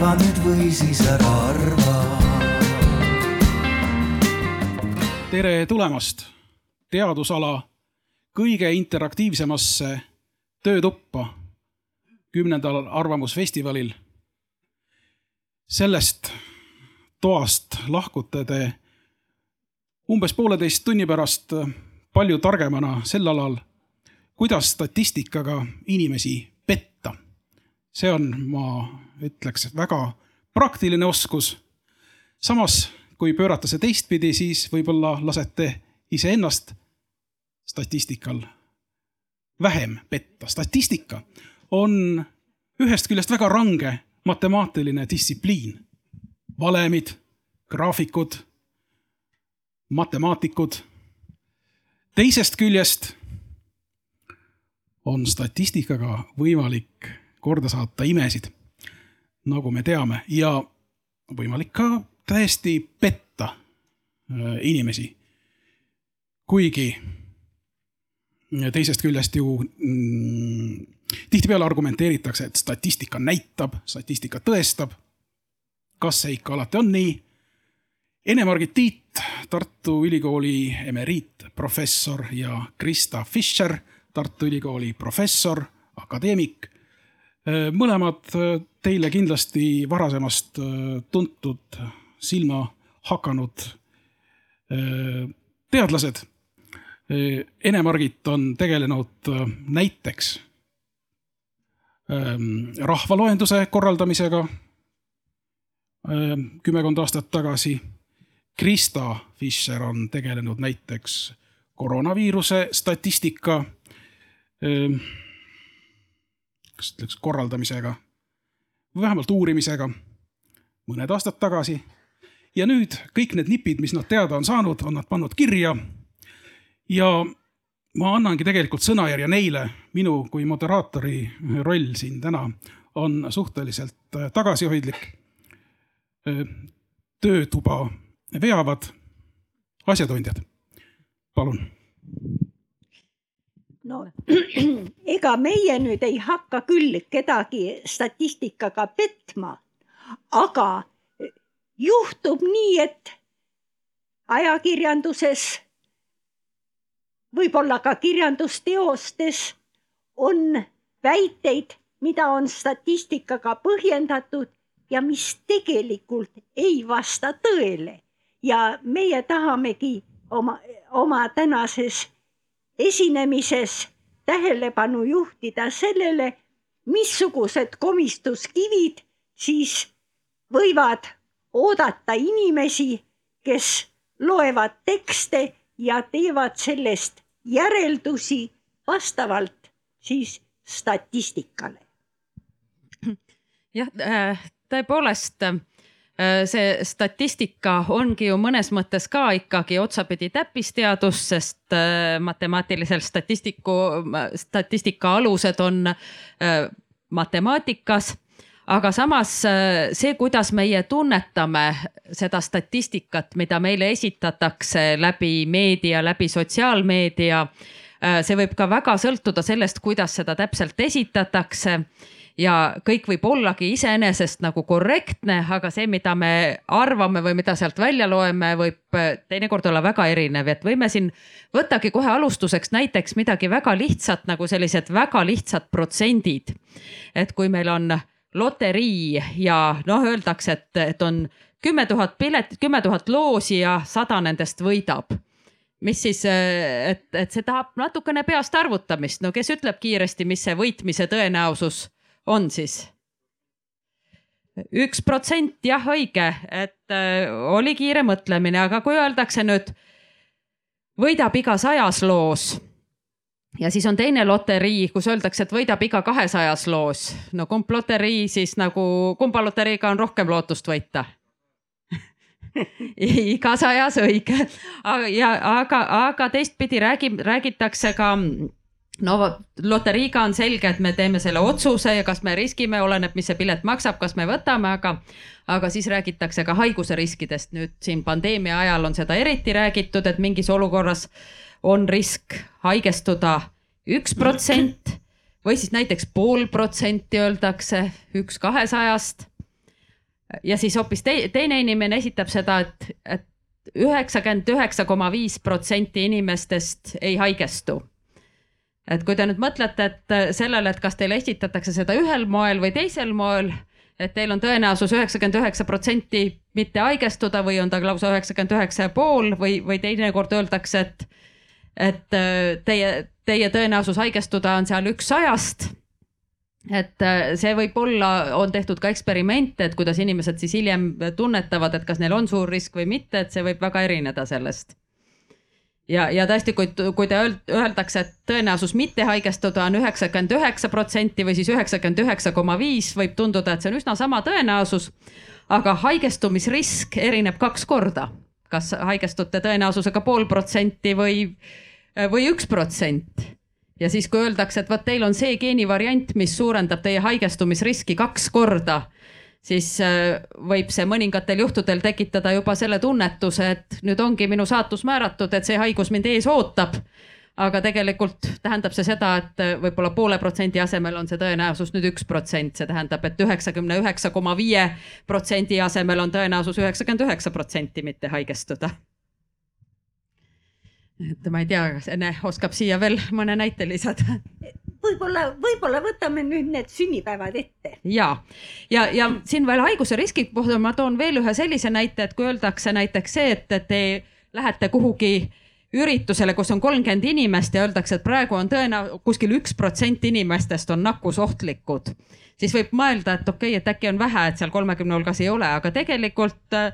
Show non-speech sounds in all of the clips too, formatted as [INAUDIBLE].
arva nüüd või siis ära arva. tere tulemast teadusala kõige interaktiivsemasse töötuppa kümnendal Arvamusfestivalil. sellest toast lahkute te umbes pooleteist tunni pärast palju targemana sel alal, kuidas statistikaga inimesi. See on, ma ütleks, väga praktiline oskus. samas, kui pöörata see teistpidi, siis võib-olla lasete iseennast statistikal vähem petta. statistika on ühest küljest väga range matemaatiline distsipliin. valemid, graafikud, matemaatikud. teisest küljest on statistikaga võimalik korda saata imesid, nagu me teame, ja võimalik ka täiesti petta äh, inimesi. kuigi teisest küljest ju mm, tihtipeale argumenteeritakse, et statistika näitab, statistika tõestab. kas see ikka alati on nii? Ene-Margit Tiit, Tartu Ülikooli emeriitprofessor ja Krista Fischer, Tartu Ülikooli professor, akadeemik. Mõlemad teile kindlasti varasemast tuntud, silma hakanud teadlased. Ene-Margit on tegelenud näiteks Ähm, rahvaloenduse korraldamisega ähm, kümmekond aastat tagasi. Krista Fischer on tegelenud näiteks koroonaviiruse statistika, ähm, kas ütleks korraldamisega või vähemalt uurimisega mõned aastad tagasi. ja nüüd kõik need nipid, mis nad teada on saanud, on nad pannud kirja. ja ma annangi tegelikult sõnajärje neile, minu kui moderaatori roll siin täna on suhteliselt äh, tagasihoidlik. Äh, töötuba veavad asjatundjad, palun. No [CLEARS THROAT] ega meie nüüd ei hakka küll kedagi statistikaga petma, aga juhtub nii, et ajakirjanduses võib-olla ka kirjandusteostes on väiteid, mida on statistikaga põhjendatud ja mis tegelikult ei vasta tõele. ja meie tahamegi oma, oma tänases esinemises tähelepanu juhtida sellele, missugused komistuskivid siis võivad oodata inimesi, kes loevad tekste ja teevad sellest järeldusi vastavalt siis statistikale. jah, äh, tõepoolest see statistika ongi ju mõnes mõttes ka ikkagi otsapidi täppisteadus, sest äh, matemaatilisel statistiku, statistika alused on matemaatikas. Aga samas äh, see, kuidas meie tunnetame seda statistikat, mida meile esitatakse läbi meedia, läbi sotsiaalmeedia, äh, see võib ka väga sõltuda sellest, kuidas seda täpselt esitatakse ja kõik võib ollagi iseenesest nagu korrektne, aga see, mida me arvame või mida sealt välja loeme, võib äh, teinekord olla väga erinev, et võime siin võttagi kohe alustuseks näiteks midagi väga lihtsat nagu sellised väga lihtsad protsendid. et kui meil on loterii ja noh, öeldakse, et, et on kümme tuhat piletit, kümme tuhat loosi ja sada nendest võidab. mis siis, et, et see tahab natukene peast arvutamist, no kes ütleb kiiresti, mis see võitmise tõenäosus on siis? üks protsent, jah, õige, et äh, oli kiire mõtlemine, aga kui öeldakse nüüd võidab iga sajas loos ja siis on teine loterii, kus öeldakse, et võidab iga kahesajas loos. no kumb loterii siis nagu, kumba loteriiga on rohkem lootust võita [LAUGHS] iga sajas õige, ja aga, aga teistpidi räägib, räägitakse ka no loteriiga on selge, et me teeme selle otsuse ja kas me riskime, oleneb, mis see pilet maksab, kas me võtame, aga, aga siis räägitakse ka haiguse riskidest. nüüd siin pandeemia ajal on seda eriti räägitud, et mingis olukorras on risk haigestuda üks protsent või siis näiteks pool protsenti öeldakse üks kahesajast. ja siis hoopis te, teine inimene esitab seda, et, et üheksakümmend üheksa koma viis protsenti inimestest ei haigestu. Et kui te nüüd mõtlete, et sellele, et kas teile esitatakse seda ühel moel või teisel moel, et teil on tõenäosus üheksakümmend üheksa protsenti mitte haigestuda või on ta lausa üheksakümmend üheksa ja pool või, või teinekord öeldakse, et, et teie, teie tõenäosus haigestuda on seal üks sajast et see võib-olla on tehtud ka eksperimente, et kuidas inimesed siis hiljem tunnetavad, et kas neil on suur risk või mitte, et see võib väga erineda sellest. Ja, ja tõesti, kui, kui te öeldakse, et tõenäosus mitte haigestuda on üheksakümmend üheksa protsenti või siis üheksakümmend üheksa koma viis, võib tunduda, et see on üsna sama tõenäosus. aga haigestumisrisk erineb kaks korda, kas haigestute tõenäosusega pool protsenti või, või üks protsent ja siis, kui öeldakse, et vot teil on see geenivariant, mis suurendab teie haigestumisriski kaks korda, siis äh, võib see mõningatel juhtudel tekitada juba selle tunnetuse, et nüüd ongi minu saatus määratud, et see haigus mind ees ootab. aga tegelikult tähendab see seda, et äh, võib-olla poole protsendi asemel on see tõenäosus nüüd üks protsent, see tähendab et, et üheksakümne üheksa koma viie protsendi asemel on tõenäosus üheksakümmend üheksa protsenti mitte haigestuda et ma ei tea, kas Ene oskab siia veel mõne näite lisada? [LAUGHS] võib-olla, võib-olla võtame nüüd need sünnipäevad ette. ja, ja, ja siin veel haiguse riski puhul ma toon veel ühe sellise näite, et kui öeldakse näiteks see, et, te lähete kuhugi üritusele, kus on kolmkümmend inimest ja öeldakse, et praegu on tõenäoliselt kuskil üks protsent inimestest on nakkusohtlikud, siis võib mõelda, et okei okay,, et äkki on vähe, et seal kolmekümne hulgas ei ole, aga tegelikult äh,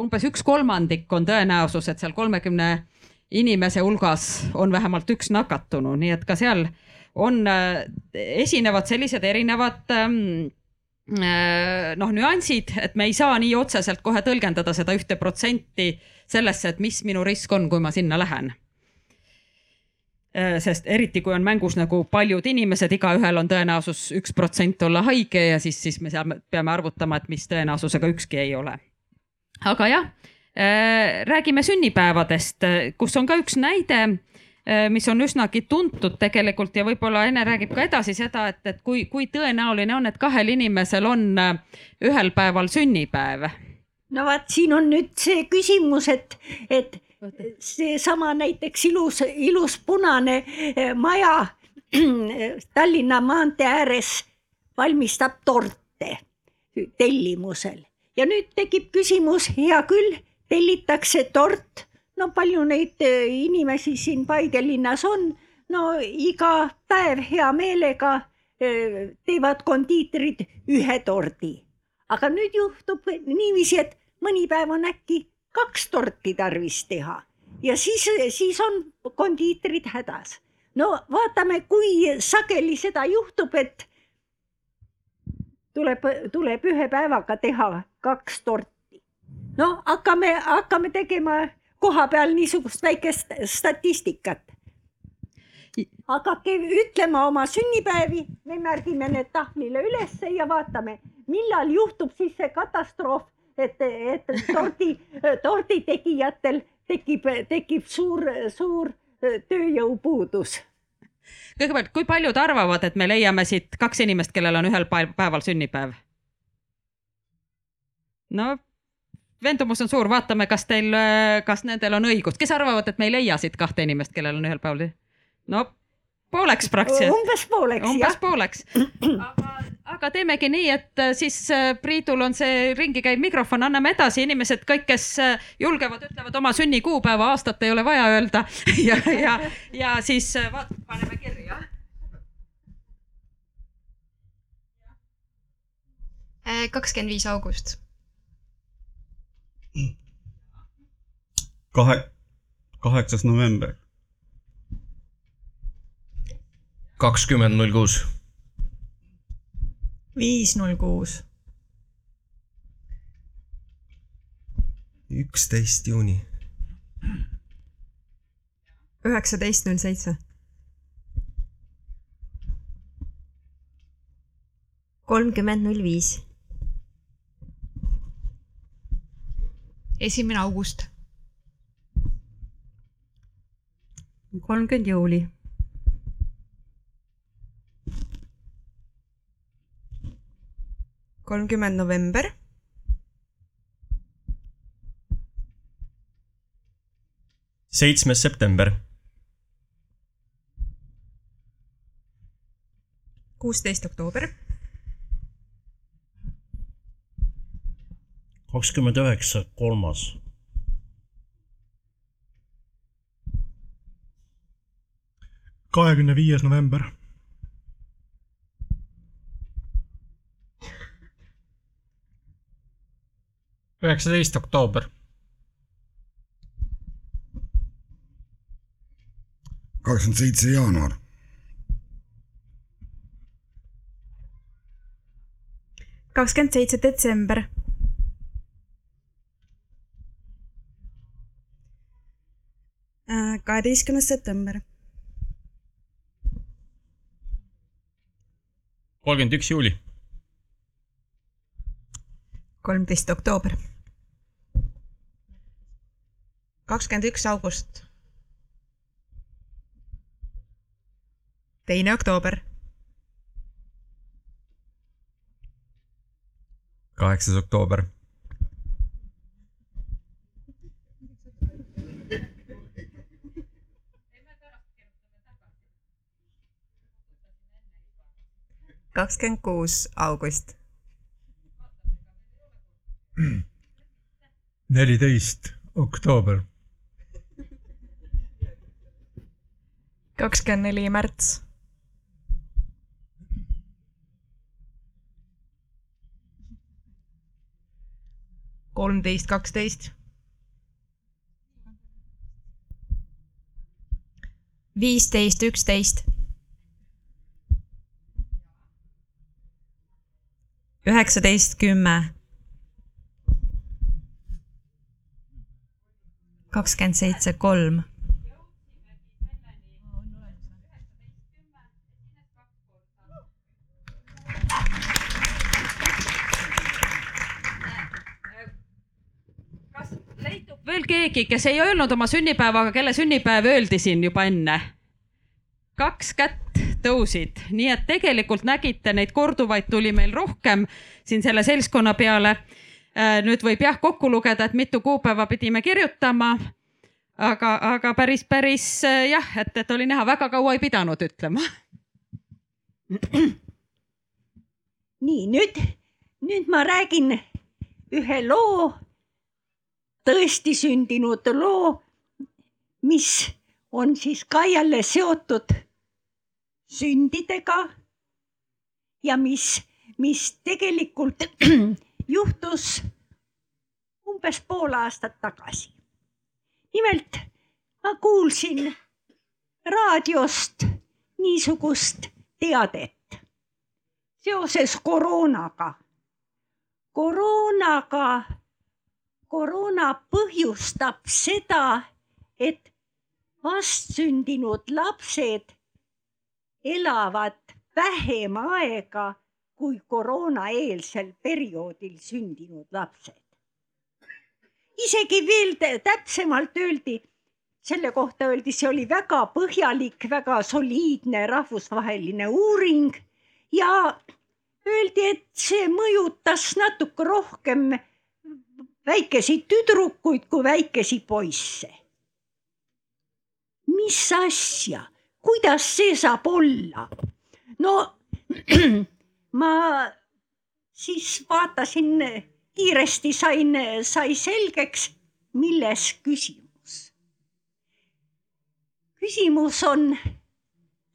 umbes üks kolmandik on tõenäosus, et seal kolmekümne 30 inimese hulgas on vähemalt üks nakatunu, nii et ka seal on, äh, esinevad sellised erinevad ähm, äh, noh, nüansid, et me ei saa nii otseselt kohe tõlgendada seda ühte protsenti sellesse, et mis minu risk on, kui ma sinna lähen. Äh, sest eriti, kui on mängus nagu paljud inimesed, igaühel on tõenäosus üks protsent olla haige ja siis, siis me seal peame arvutama, et mis tõenäosusega ükski ei ole. aga jah räägime sünnipäevadest, kus on ka üks näide, mis on üsnagi tuntud tegelikult ja võib-olla Ene räägib ka edasi seda, et, et kui, kui tõenäoline on, et kahel inimesel on äh, ühel päeval sünnipäev. no vaat siin on nüüd see küsimus, et, et seesama näiteks ilus, ilus punane maja [CLEARS THROAT] Tallinna maantee ääres valmistab torte tellimusel ja nüüd tekib küsimus, hea küll tellitakse tort, no palju neid eh, inimesi siin Paide linnas on, no iga päev hea meelega eh, teevad kondiitrid ühe tordi. aga nüüd juhtub niiviisi, et mõni päev on äkki kaks torti tarvis teha ja siis, siis on kondiitrid hädas. no vaatame, kui sageli seda juhtub, et tuleb, tuleb ühe päevaga teha kaks torti no hakkame, hakkame tegema koha peal niisugust väikest statistikat. hakake ütlema oma sünnipäevi, me märgime need tahvlile ülesse ja vaatame, millal juhtub siis see katastroof, et, et tordi, tordi tegijatel tekib, tekib suur, suur tööjõupuudus kõigepealt, kui paljud arvavad, et me leiame siit kaks inimest, kellel on ühel päeval sünnipäev? no veendumus on suur, vaatame, kas teil, kas nendel on õigus, kes arvavad, et me ei leia siit kahte inimest, kellel on ühel päeval? no pooleks praktiliselt. umbes pooleks, umbes jah. pooleks. aga, aga teemegi nii, et äh, siis äh, Priidul on see ringi käiv mikrofon, anname edasi, inimesed kõik, kes äh, julgevad, ütlevad oma sünnikuupäeva, aastat ei ole vaja öelda [LAUGHS] ja, ja, ja siis vaat, paneme kirja. kakskümmend viis august kahe, kaheksas november. kakskümmend null kuus. viis null kuus. üksteist juuni. üheksateist null seitse. kolmkümmend null viis esimene august. kolmkümmend juuli. kolmkümmend november. seitsmes september. kuusteist oktoober. kakskümmend üheksa, kolmas kahekümne viies november, üheksateist oktoober, kakskümmend seitse jaanuar, kakskümmend seitse detsember, kaheteistkümnes september, kolmkümmend üks juuli, kolmteist oktoober, kakskümmend üks august, teine oktoober, kaheksas oktoober, kakskümmend kuus august, neliteist oktoober, kakskümmend neli märts, kolmteist, kaksteist, viisteist, üksteist, üheksateist, kümme, kakskümmend seitse, kolm, veel keegi, kes ei öelnud oma sünnipäeva, aga kelle sünnipäev öeldi siin juba enne? kaks kätt tõusid, nii et tegelikult nägite neid korduvaid tuli meil rohkem siin selle seltskonna peale. nüüd võib jah kokku lugeda, et mitu kuupäeva pidime kirjutama. aga, aga päris, päris äh, jah, et, et oli näha, väga kaua ei pidanud ütlema. [CLEARS THROAT] nii nüüd, nüüd ma räägin ühe loo, tõesti sündinud loo, mis on siis ka jälle seotud sündidega ja mis, mis tegelikult [CLEARS THROAT] juhtus umbes pool aastat tagasi. nimelt ma kuulsin raadiost niisugust teadet seoses koroonaga. koroonaga, koroona põhjustab seda, et vastsündinud lapsed elavad vähem aega kui koroonaeelsel perioodil sündinud lapsed. isegi veel tä- täpsemalt öeldi, selle kohta öeldi, see oli väga põhjalik, väga soliidne rahvusvaheline uuring ja öeldi, et see mõjutas natuke rohkem väikesi tüdrukuid kui väikesi poisse. mis asja, kuidas see saab olla? no [CLEARS THROAT] ma siis vaatasin kiiresti sain, sai selgeks, milles küsimus. küsimus on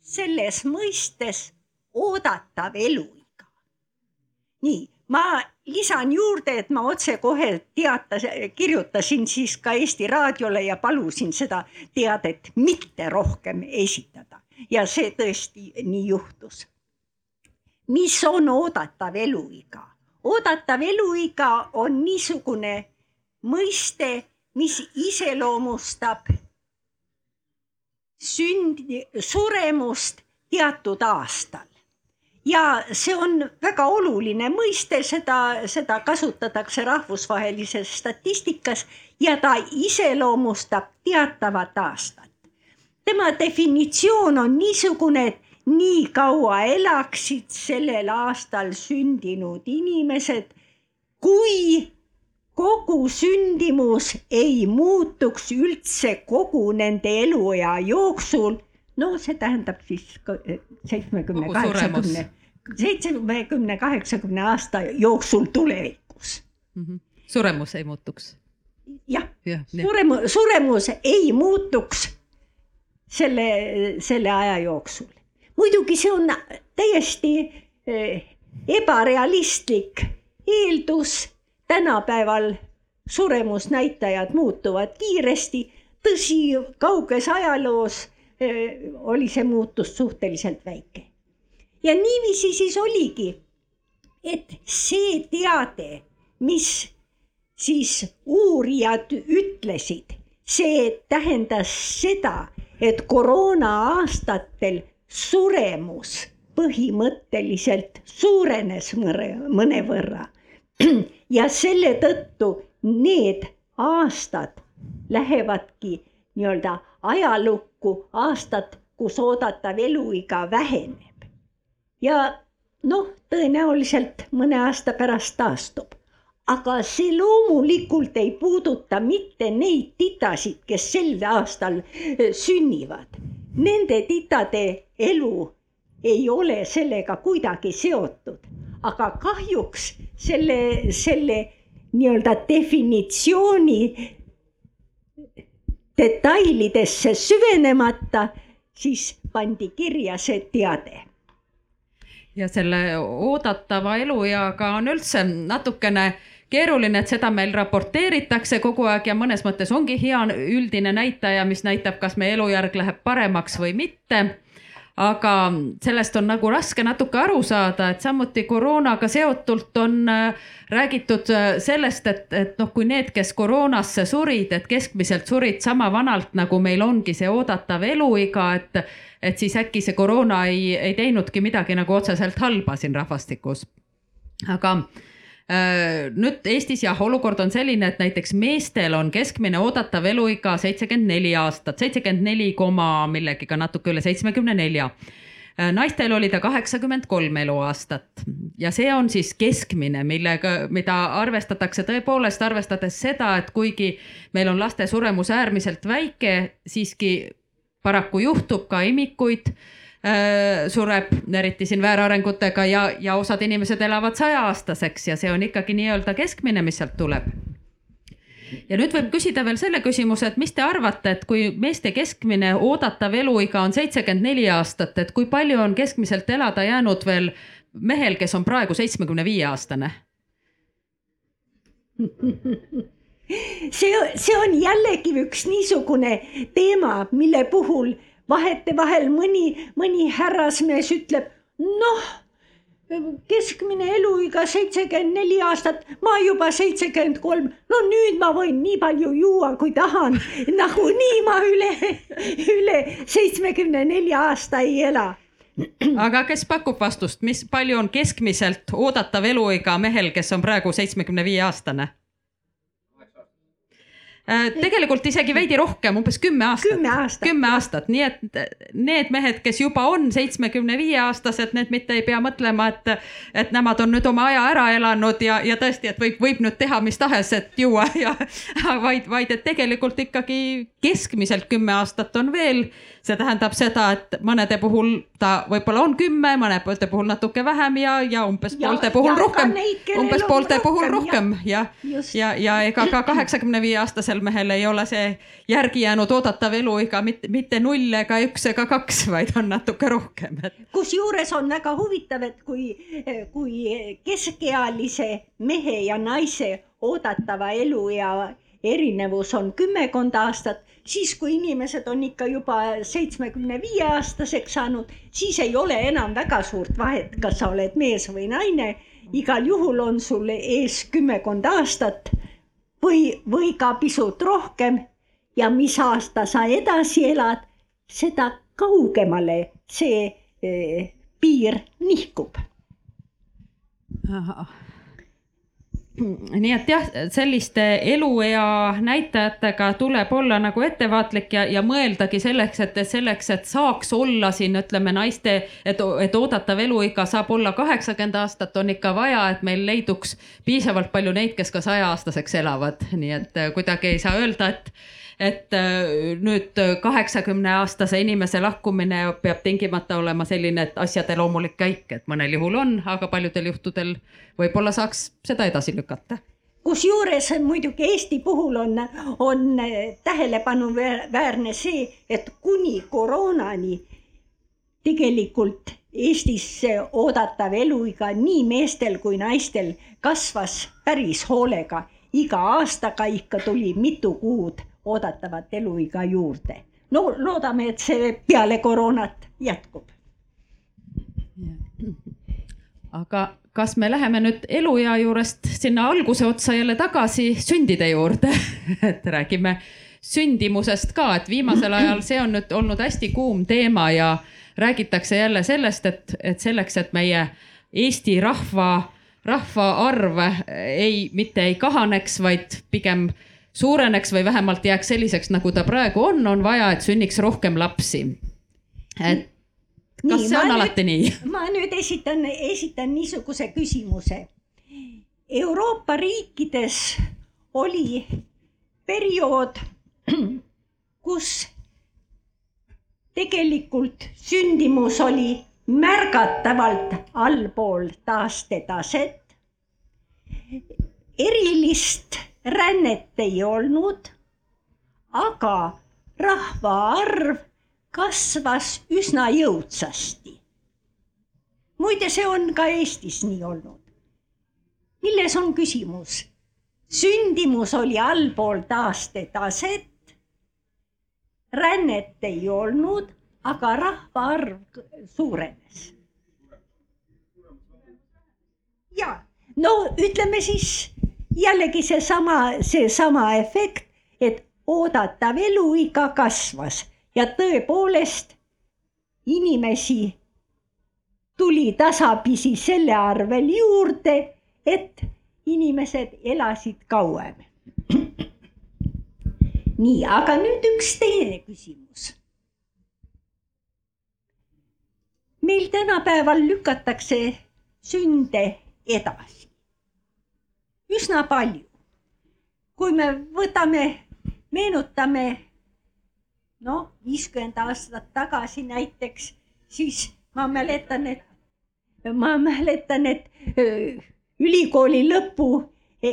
selles mõistes oodatav eluiga. nii, ma lisan juurde, et ma otsekohe teatas, kirjutasin siis ka Eesti Raadiole ja palusin seda teadet mitte rohkem esitada ja see tõesti nii juhtus. mis on oodatav eluiga? oodatav eluiga on niisugune mõiste, mis iseloomustab sündi, suremust teatud aastal ja see on väga oluline mõiste, seda, seda kasutatakse rahvusvahelises statistikas ja ta iseloomustab teatavat aastat. tema definitsioon on niisugune, et nii kaua elaksid sellel aastal sündinud inimesed, kui kogu sündimus ei muutuks üldse kogu nende eluea jooksul. No see tähendab siis seitsmekümne, kaheksakümne, seitsmekümne, kaheksakümne aasta jooksul tulevikus mm. -hmm. suremus ei muutuks? jah ja, ja., suremus, suremus ei muutuks selle, selle aja jooksul. muidugi see on täiesti eh, ebarealistlik eeldus tänapäeval suremusnäitajad muutuvad kiiresti. tõsi, kauges ajaloos eh, oli see muutus suhteliselt väike. ja niiviisi siis oligi, et see teade, mis siis uurijad ütlesid, see tähendas seda, et koroona aastatel suremus põhimõtteliselt suurenes mõnevõrra ja selle tõttu need aastad lähevadki nii-öelda ajalukku, aastad, kus oodatav eluiga väheneb. ja noh, tõenäoliselt mõne aasta pärast taastub. aga see loomulikult ei puuduta mitte neid titasid, kes sel aastal eh, sünnivad. Nende titade elu ei ole sellega kuidagi seotud aga kahjuks selle, selle nii-öelda definitsiooni detailidesse süvenemata, siis pandi kirja see teade. ja selle oodatava elueaga on üldse natukene keeruline, et seda meil raporteeritakse kogu aeg ja mõnes mõttes ongi hea üldine näitaja, mis näitab, kas meie elujärg läheb paremaks või mitte aga sellest on nagu raske natuke aru saada, et samuti koroonaga seotult on äh, räägitud äh, sellest, et, et noh, kui need, kes koroonasse surid, et keskmiselt surid sama vanalt, nagu meil ongi see oodatav eluiga, et, et siis äkki see koroona ei, ei teinudki midagi nagu otseselt halba siin rahvastikus. aga nüüd Eestis jah, olukord on selline, et näiteks meestel on keskmine oodatav eluiga seitsekümmend neli aastat, seitsekümmend neli koma millegiga natuke üle seitsmekümne nelja. Äh, naistel oli ta kaheksakümmend kolm eluaastat. Ja see on siis keskmine, millega, mida arvestatakse tõepoolest arvestades seda, et kuigi meil on laste suremus äärmiselt väike, siiski paraku juhtub ka imikuid Äh, sureb, eriti siin väärarengutega ja, ja osad inimesed elavad sajaaastaseks ja see on ikkagi nii-öelda keskmine, mis sealt tuleb. ja nüüd võib küsida veel selle küsimuse, et mis te arvate, et kui meeste keskmine oodatav eluiga on seitsekümmend neli aastat, et kui palju on keskmiselt elada jäänud veel mehel, kes on praegu seitsmekümne viie aastane? see, see on jällegi üks niisugune teema, mille puhul vahetevahel mõni, mõni härrasmees ütleb, noh, keskmine eluiga seitsekümmend neli aastat, ma juba seitsekümmend kolm, no nüüd ma võin nii palju juua, kui tahan. [LAUGHS] nagunii ma üle, üle seitsmekümne nelja aasta ei ela aga kes pakub vastust, mis palju on keskmiselt oodatav eluiga mehel, kes on praegu seitsmekümne viie aastane? Äh, tegelikult isegi veidi rohkem, umbes kümme aastat. kümme aastat. kümme aastat, nii et need mehed, kes juba on seitsmekümne viie aastased, need mitte ei pea mõtlema, et, et nemad on nüüd oma aja ära elanud ja, ja tõesti, et võib, võib nüüd teha mis tahes, et juua [LAUGHS] ja vaid, vaid et tegelikult ikkagi keskmiselt kümme aastat on veel. See tähendab seda, et mõnede puhul ta võib-olla on kümme, mõnede puhul natuke vähem ja, ja umbes ja, poolte puhul rohkem, umbes poolte rohkem, puhul rohkem ja, ja, ja, ja ega ka kaheksakümne viie aastasel mehel ei ole see järgi jäänud oodatav eluiga mitte, mitte null ega üks ega kaks, vaid on natuke rohkem kusjuures on väga huvitav, et kui, kui keskealise mehe ja naise oodatava eluea erinevus on kümmekond aastat, siis kui inimesed on ikka juba seitsmekümne viie aastaseks saanud, siis ei ole enam väga suurt vahet, kas sa oled mees või naine. igal juhul on sul ees kümmekond aastat või, või ka pisut rohkem. ja mis aasta sa edasi elad, seda kaugemale see eh, piir nihkub. [CLEARS THROAT] nii et jah, selliste eluea näitajatega tuleb olla nagu ettevaatlik ja, ja mõeldagi selleks, et selleks, et saaks olla siin ütleme naiste, et, et oodatav eluiga saab olla kaheksakümmend aastat, on ikka vaja, et meil leiduks piisavalt palju neid, kes ka sajaaastaseks elavad, nii et kuidagi ei saa öelda, et et nüüd kaheksakümne aastase inimese lahkumine peab tingimata olema selline, et asjade loomulik käik, et mõnel juhul on, aga paljudel juhtudel võib-olla saaks seda edasi lükata kusjuures muidugi Eesti puhul on, on tähelepanuväärne see, et kuni koroonani tegelikult Eestis oodatav eluiga nii meestel kui naistel kasvas päris hoolega. iga aastaga ikka tuli mitu kuud oodatavat eluiga juurde. no loodame, et see peale koroonat jätkub. aga kas me läheme nüüd eluea juurest sinna alguse otsa jälle tagasi sündide juurde [LAUGHS] et räägime sündimusest ka, et viimasel ajal see on nüüd olnud hästi kuum teema ja räägitakse jälle sellest, et, et selleks, et meie Eesti rahva, rahvaarv ei, mitte ei kahaneks, vaid pigem suureneks või vähemalt jääks selliseks, nagu ta praegu on, on vaja, et sünniks rohkem lapsi. et kas nii, see on alati nüüd, nii? [LAUGHS] ma nüüd esitan, esitan niisuguse küsimuse. Euroopa riikides oli periood, [CLEARS THROAT] kus tegelikult sündimus oli märgatavalt allpool taastetaset. erilist rännet ei olnud, aga rahvaarv kasvas üsna jõudsasti. muide, see on ka Eestis nii olnud. milles on küsimus? sündimus oli allpool taastetaset. rännet ei olnud, aga rahvaarv suurenes. ja no ütleme siis jällegi seesama, seesama efekt, et oodatav eluiga kasvas ja tõepoolest inimesi tuli tasapisi selle arvel juurde, et inimesed elasid kauem. nii, aga nüüd üks teine küsimus. meil tänapäeval lükatakse sünde edasi üsna palju. kui me võtame, meenutame noh, viiskümmend aastat tagasi näiteks, siis ma mäletan, et ma mäletan, et ülikooli lõpu e,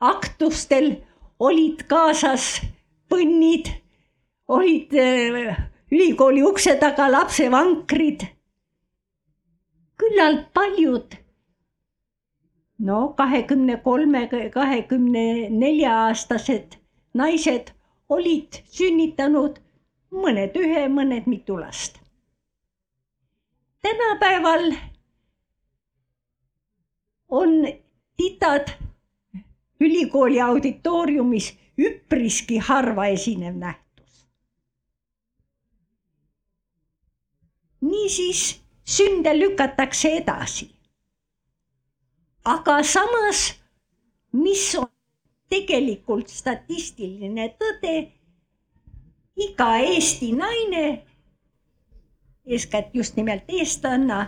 aktustel olid kaasas põnnid, olid ülikooli ukse taga lapsevankrid. küllalt paljud no kahekümne kolme, kahekümne nelja aastased naised olid sünnitanud mõned ühe, mõned mitu last. tänapäeval on titad ülikooli auditooriumis üpriski harva esinev nähtus. niisiis sünde lükatakse edasi aga samas, mis on tegelikult statistiline tõde, iga Eesti naine, eeskätt just nimelt eestlanna,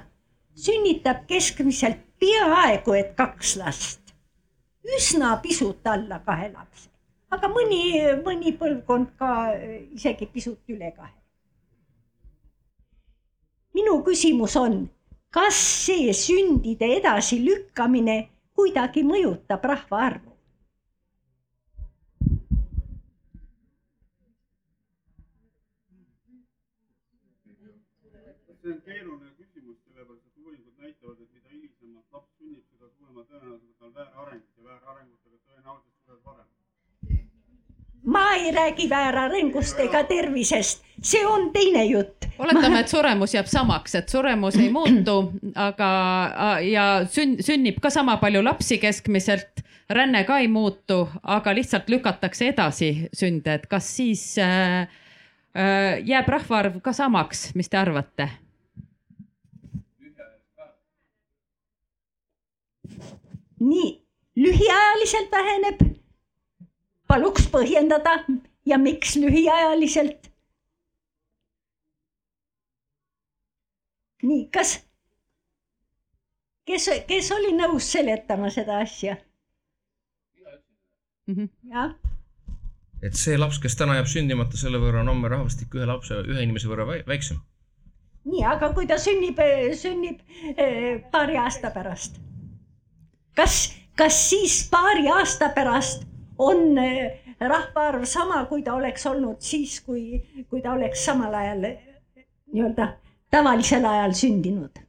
sünnitab keskmiselt peaaegu et kaks last. üsna pisut alla kahe lapse, aga mõni, mõni põlvkond ka isegi pisut üle kahe. minu küsimus on kas see sündide edasilükkamine kuidagi mõjutab rahvaarvu? see on keeruline küsimus, sellepärast et uuringud näitavad, et mida hilisemalt laps sünnib, seda suurema tõenäosusega tal väärarengut ja varem ma ei räägi väärarengust ega tervisest, see on teine jutt. oletame, et suremus jääb samaks, et suremus ei muutu, aga ja sünn, sünnib ka sama palju lapsi keskmiselt, ränne ka ei muutu, aga lihtsalt lükatakse edasi sünde, et kas siis äh, äh, jääb rahvaarv ka samaks, mis te arvate? nii, lühiajaliselt väheneb? Paluks põhjendada ja miks lühiajaliselt? nii, kas, kes, kes oli nõus seletama seda asja? jah et see laps, kes täna jääb sündimata, selle võrra on homme rahvastik ühe lapse, ühe inimese võrra väi- väiksem. nii, aga kui ta sünnib, sünnib eh, paari aasta pärast, kas, kas siis paari aasta pärast on eh, rahvaarv sama, kui ta oleks olnud siis, kui, kui ta oleks samal ajal eh, nii-öelda tavalisel ajal sündinud?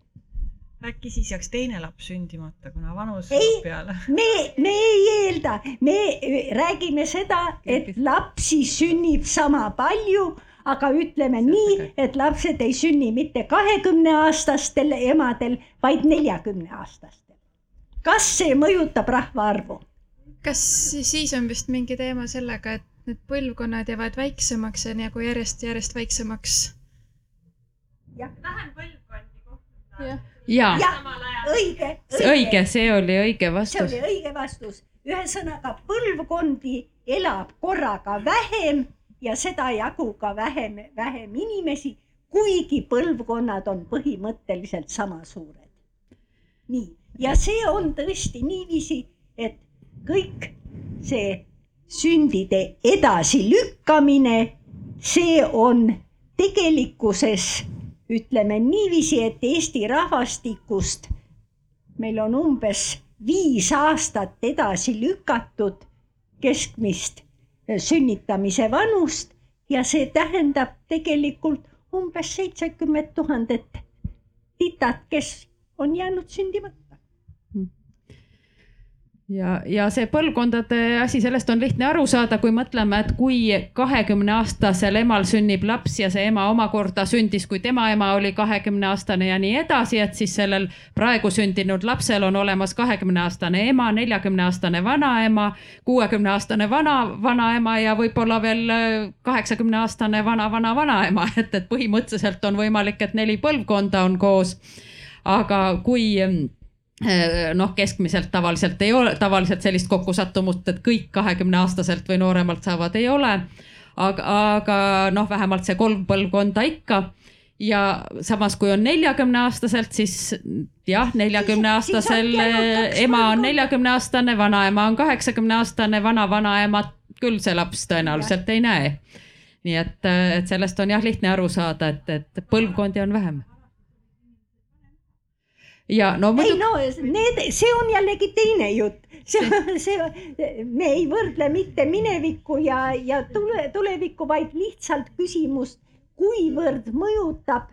äkki siis jääks teine laps sündimata, kuna vanus ei, peale? me, me ei eelda, me räägime seda, et lapsi sünnib sama palju, aga ütleme nii, et lapsed ei sünni mitte kahekümne aastastel emadel, vaid neljakümne aastastel. kas see mõjutab rahvaarvu? Kas siis on vist mingi teema sellega, et need põlvkonnad jäävad väiksemaks ja nagu järjest-järjest väiksemaks? jah. vähem põlvkondi kohtuda. ja, ja, õige, õige. õige, see oli õige see vastus. oli õige vastus. ühesõnaga põlvkondi elab korraga vähem ja sedajagu ka vähem, vähem inimesi, kuigi põlvkonnad on põhimõtteliselt sama suured. nii, ja see on tõesti niiviisi, et kõik see sündide edasilükkamine, see on tegelikkuses ütleme niiviisi, et Eesti rahvastikust meil on umbes viis aastat edasi lükatud keskmist sünnitamise vanust ja see tähendab tegelikult umbes seitsekümmend tuhandet titat, kes on jäänud sündimata ja, ja see põlvkondade asi, sellest on lihtne aru saada, kui mõtleme, et kui kahekümne aastasel emal sünnib laps ja see ema omakorda sündis, kui tema ema oli kahekümne aastane ja nii edasi, et siis sellel praegu sündinud lapsel on olemas kahekümne aastane ema, neljakümne aastane vanaema, kuuekümne aastane vana, vanaema ja võib-olla veel kaheksakümne aastane vana-vana-vanaema, [LAUGHS] et, et põhimõtteliselt on võimalik, et neli põlvkonda on koos. aga kui noh, keskmiselt tavaliselt ei ole, tavaliselt sellist kokkusattumust, et kõik kahekümne aastaselt või nooremalt saavad, ei ole. aga, aga noh, vähemalt see kolm põlvkonda ikka. ja samas, kui on neljakümne aastaselt, siis jah, neljakümne aastasel ema on neljakümne aastane, vanaema on kaheksakümne aastane, vana-vanaemat küll see laps tõenäoliselt ei näe. nii et, et sellest on jah lihtne aru saada, et, et põlvkondi on vähem ja no muidu. ei no need, see on jällegi teine jutt, see, see, me ei võrdle mitte minevikku ja, ja tule, tulevikku, vaid lihtsalt küsimust, kuivõrd mõjutab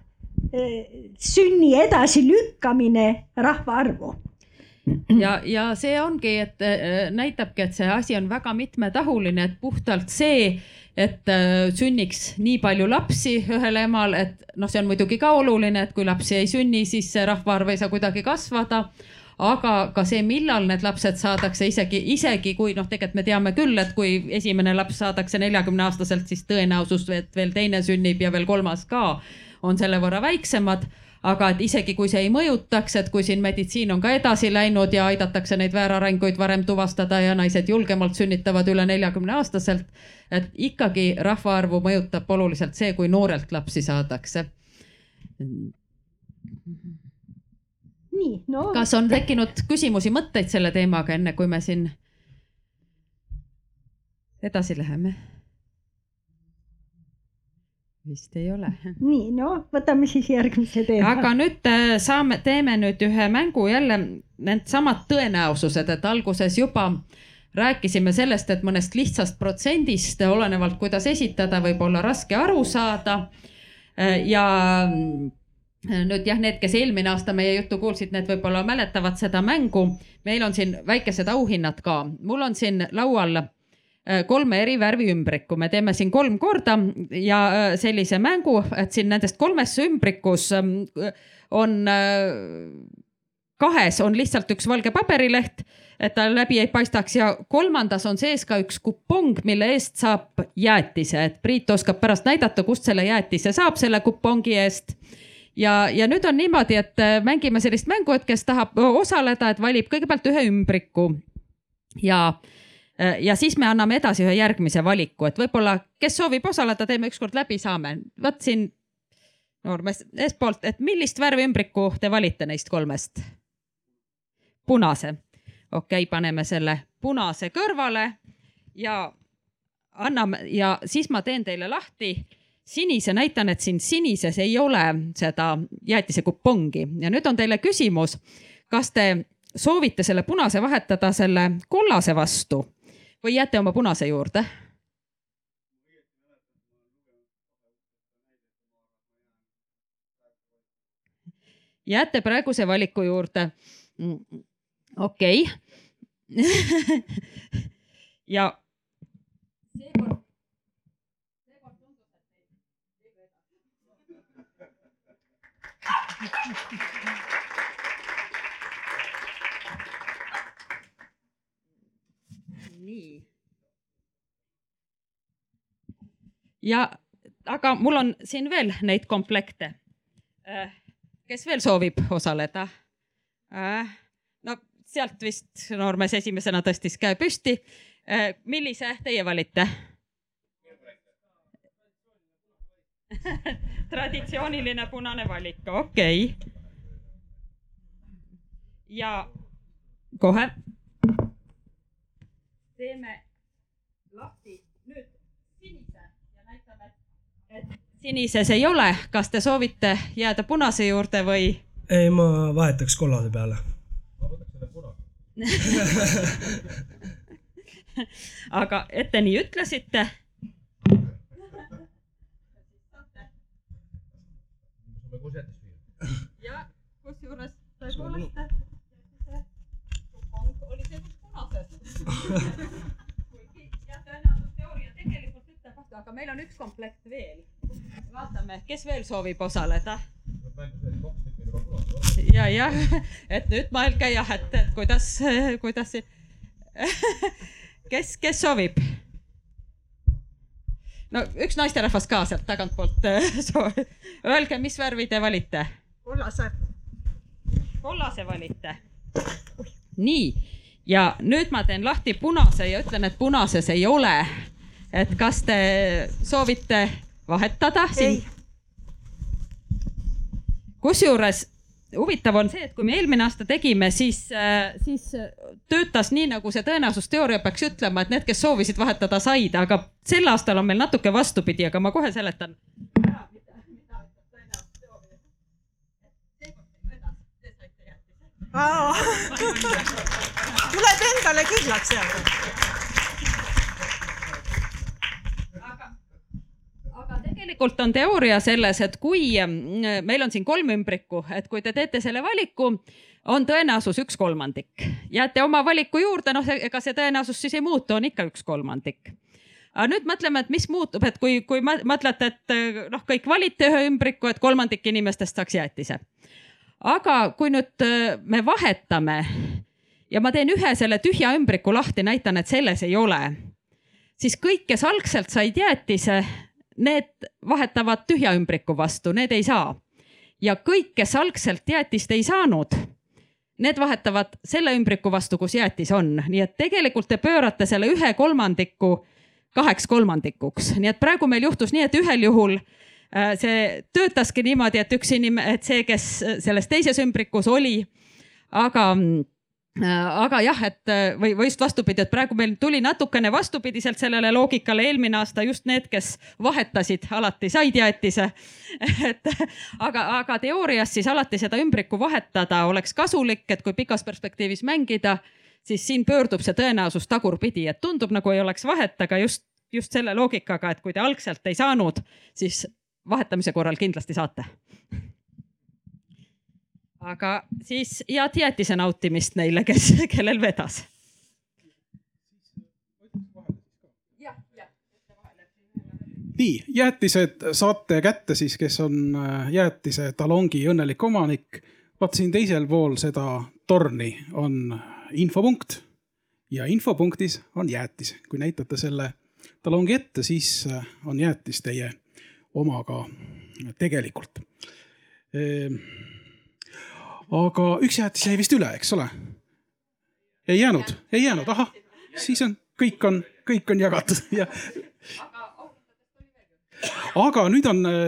eh, sünni edasilükkamine rahvaarvu ja, ja see ongi, et äh, näitabki, et see asi on väga mitmetahuline, et puhtalt see, et äh, sünniks nii palju lapsi ühel emal, et noh, see on muidugi ka oluline, et kui lapsi ei sünni, siis see rahvaarv ei saa kuidagi kasvada. Aga ka see, millal need lapsed saadakse, isegi, isegi kui noh, tegelikult me teame küll, et kui esimene laps saadakse neljakümne aastaselt, siis tõenäosus, et veel teine sünnib ja veel kolmas ka, on selle võrra väiksemad aga et isegi kui see ei mõjutaks, et kui siin meditsiin on ka edasi läinud ja aidatakse neid väärarenguid varem tuvastada ja naised julgemalt sünnitavad üle neljakümne aastaselt. et ikkagi rahvaarvu mõjutab oluliselt see, kui noorelt lapsi saadakse. nii, no. kas on tekkinud küsimusi, mõtteid selle teemaga, enne kui me siin edasi läheme? Vist ei ole. [LAUGHS] nii, no võtame siis järgmise teema. aga nüüd äh, saame, teeme nüüd ühe mängu jälle, needsamad tõenäosused, et alguses juba rääkisime sellest, et mõnest lihtsast protsendist, olenevalt kuidas esitada, võib olla raske aru saada. Äh, ja äh, nüüd jah, need, kes eelmine aasta meie juttu kuulsid, need võib-olla mäletavad seda mängu. meil on siin väikesed auhinnad ka, mul on siin laual kolme eri värvi ümbriku, me teeme siin kolm korda ja äh, sellise mängu, et siin nendest kolmes ümbrikus ähm, on äh, kahes on lihtsalt üks valge paberileht, et ta läbi ei paistaks ja kolmandas on sees ka üks kupong, mille eest saab jäätise, et Priit oskab pärast näidata, kust selle jäätise saab selle kupongi eest. Ja, ja nüüd on niimoodi, et mängime sellist mängu, et kes tahab osaleda, et valib kõigepealt ühe ümbriku. Ja ja siis me anname edasi ühe järgmise valiku, et võib-olla, kes soovib osaleda, teeme ükskord läbi, saame. vot siin noormees eespoolt, et millist värvi ümbriku te valite neist kolmest? punase. okei okay,, paneme selle punase kõrvale ja anname ja siis ma teen teile lahti sinise, näitan, et siin sinises ei ole seda jäätise kupongi ja nüüd on teile küsimus, kas te soovite selle punase vahetada selle kollase vastu või jääte oma punase juurde? jääte praeguse valiku juurde. okei ja seekord [LAUGHS] nii. ja, aga mul on siin veel neid komplekte. kes veel soovib osaleda? no sealt vist noormees esimesena tõstis käe püsti. millise teie valite? [LAUGHS] traditsiooniline punane valik, okei okay.. ja kohe teeme lahti nüüd sinise ja näitame, et sinises ei ole. kas te soovite jääda punase juurde või? ei, ma vahetaks kollase peale. ma võtaks selle punase [LAUGHS] aga et te nii ütlesite ja kusjuures tõepoolest oli see aga meil on üks komplekt veel. vaatame, kes veel soovib osaleda. ja, jah, et nüüd mõelge jah, et, et kuidas, kuidas kes, kes soovib? no üks naisterahvas ka sealt tagantpoolt [LAUGHS] soovib. Öelge, mis värvi te valite? kollase. kollase valite. nii, ja nüüd ma teen lahti punase ja ütlen, et punases ei ole. et kas te soovite vahetada siin? kusjuures huvitav on see, et kui me eelmine aasta tegime, siis, siis töötas nii, nagu see tõenäosusteooria peaks ütlema, et need, kes soovisid vahetada, said, aga sel aastal on meil natuke vastupidi, aga ma kohe seletan. [LAUGHS] tuleb endale kindlaks jääda. tegelikult on teooria selles, et kui meil on siin kolm ümbrikku, et kui te teete selle valiku, on tõenäosus üks kolmandik. jääte oma valiku juurde, noh, ega see tõenäosus siis ei muutu, on ikka üks kolmandik. aga nüüd mõtleme, et mis muutub, et kui, kui mõtlete, et noh, kõik valite ühe ümbriku, et kolmandik inimestest saaks jäätise. aga kui nüüd me vahetame ja ma teen ühe selle tühja ümbriku lahti, näitan, et selles ei ole, siis kõik, kes algselt said jäätise need vahetavad tühja ümbriku vastu, need ei saa. ja kõik, kes algselt jäätist ei saanud, need vahetavad selle ümbriku vastu, kus jäätis on, nii et tegelikult te pöörate selle ühe kolmandiku kaheks kolmandikuks, nii et praegu meil juhtus nii, et ühel juhul see töötaski niimoodi, et üks inim-, et see, kes selles teises ümbrikus oli, aga aga jah, et või, või just vastupidi, et praegu meil tuli natukene vastupidiselt sellele loogikale, eelmine aasta just need, kes vahetasid, alati said jäätise. [LAUGHS] et aga, aga teoorias siis alati seda ümbrikku vahetada oleks kasulik, et kui pikas perspektiivis mängida, siis siin pöördub see tõenäosus tagurpidi, et tundub nagu ei oleks vahet, aga just, just selle loogikaga, et kui te algselt ei saanud, siis vahetamise korral kindlasti saate aga siis head jäätise nautimist neile, kes, kellel vedas. nii, jäätised saate kätte siis, kes on jäätise talongi õnnelik omanik. vaat siin teisel pool seda torni on infopunkt ja infopunktis on jäätis. kui näitate selle talongi ette, siis on jäätis teie oma ka tegelikult aga üks jäätis jäi vist üle, eks ole? ei jäänud, ei jäänud, ahah, siis on, kõik on, kõik on jagatud [LAUGHS] ja. aga nüüd on äh,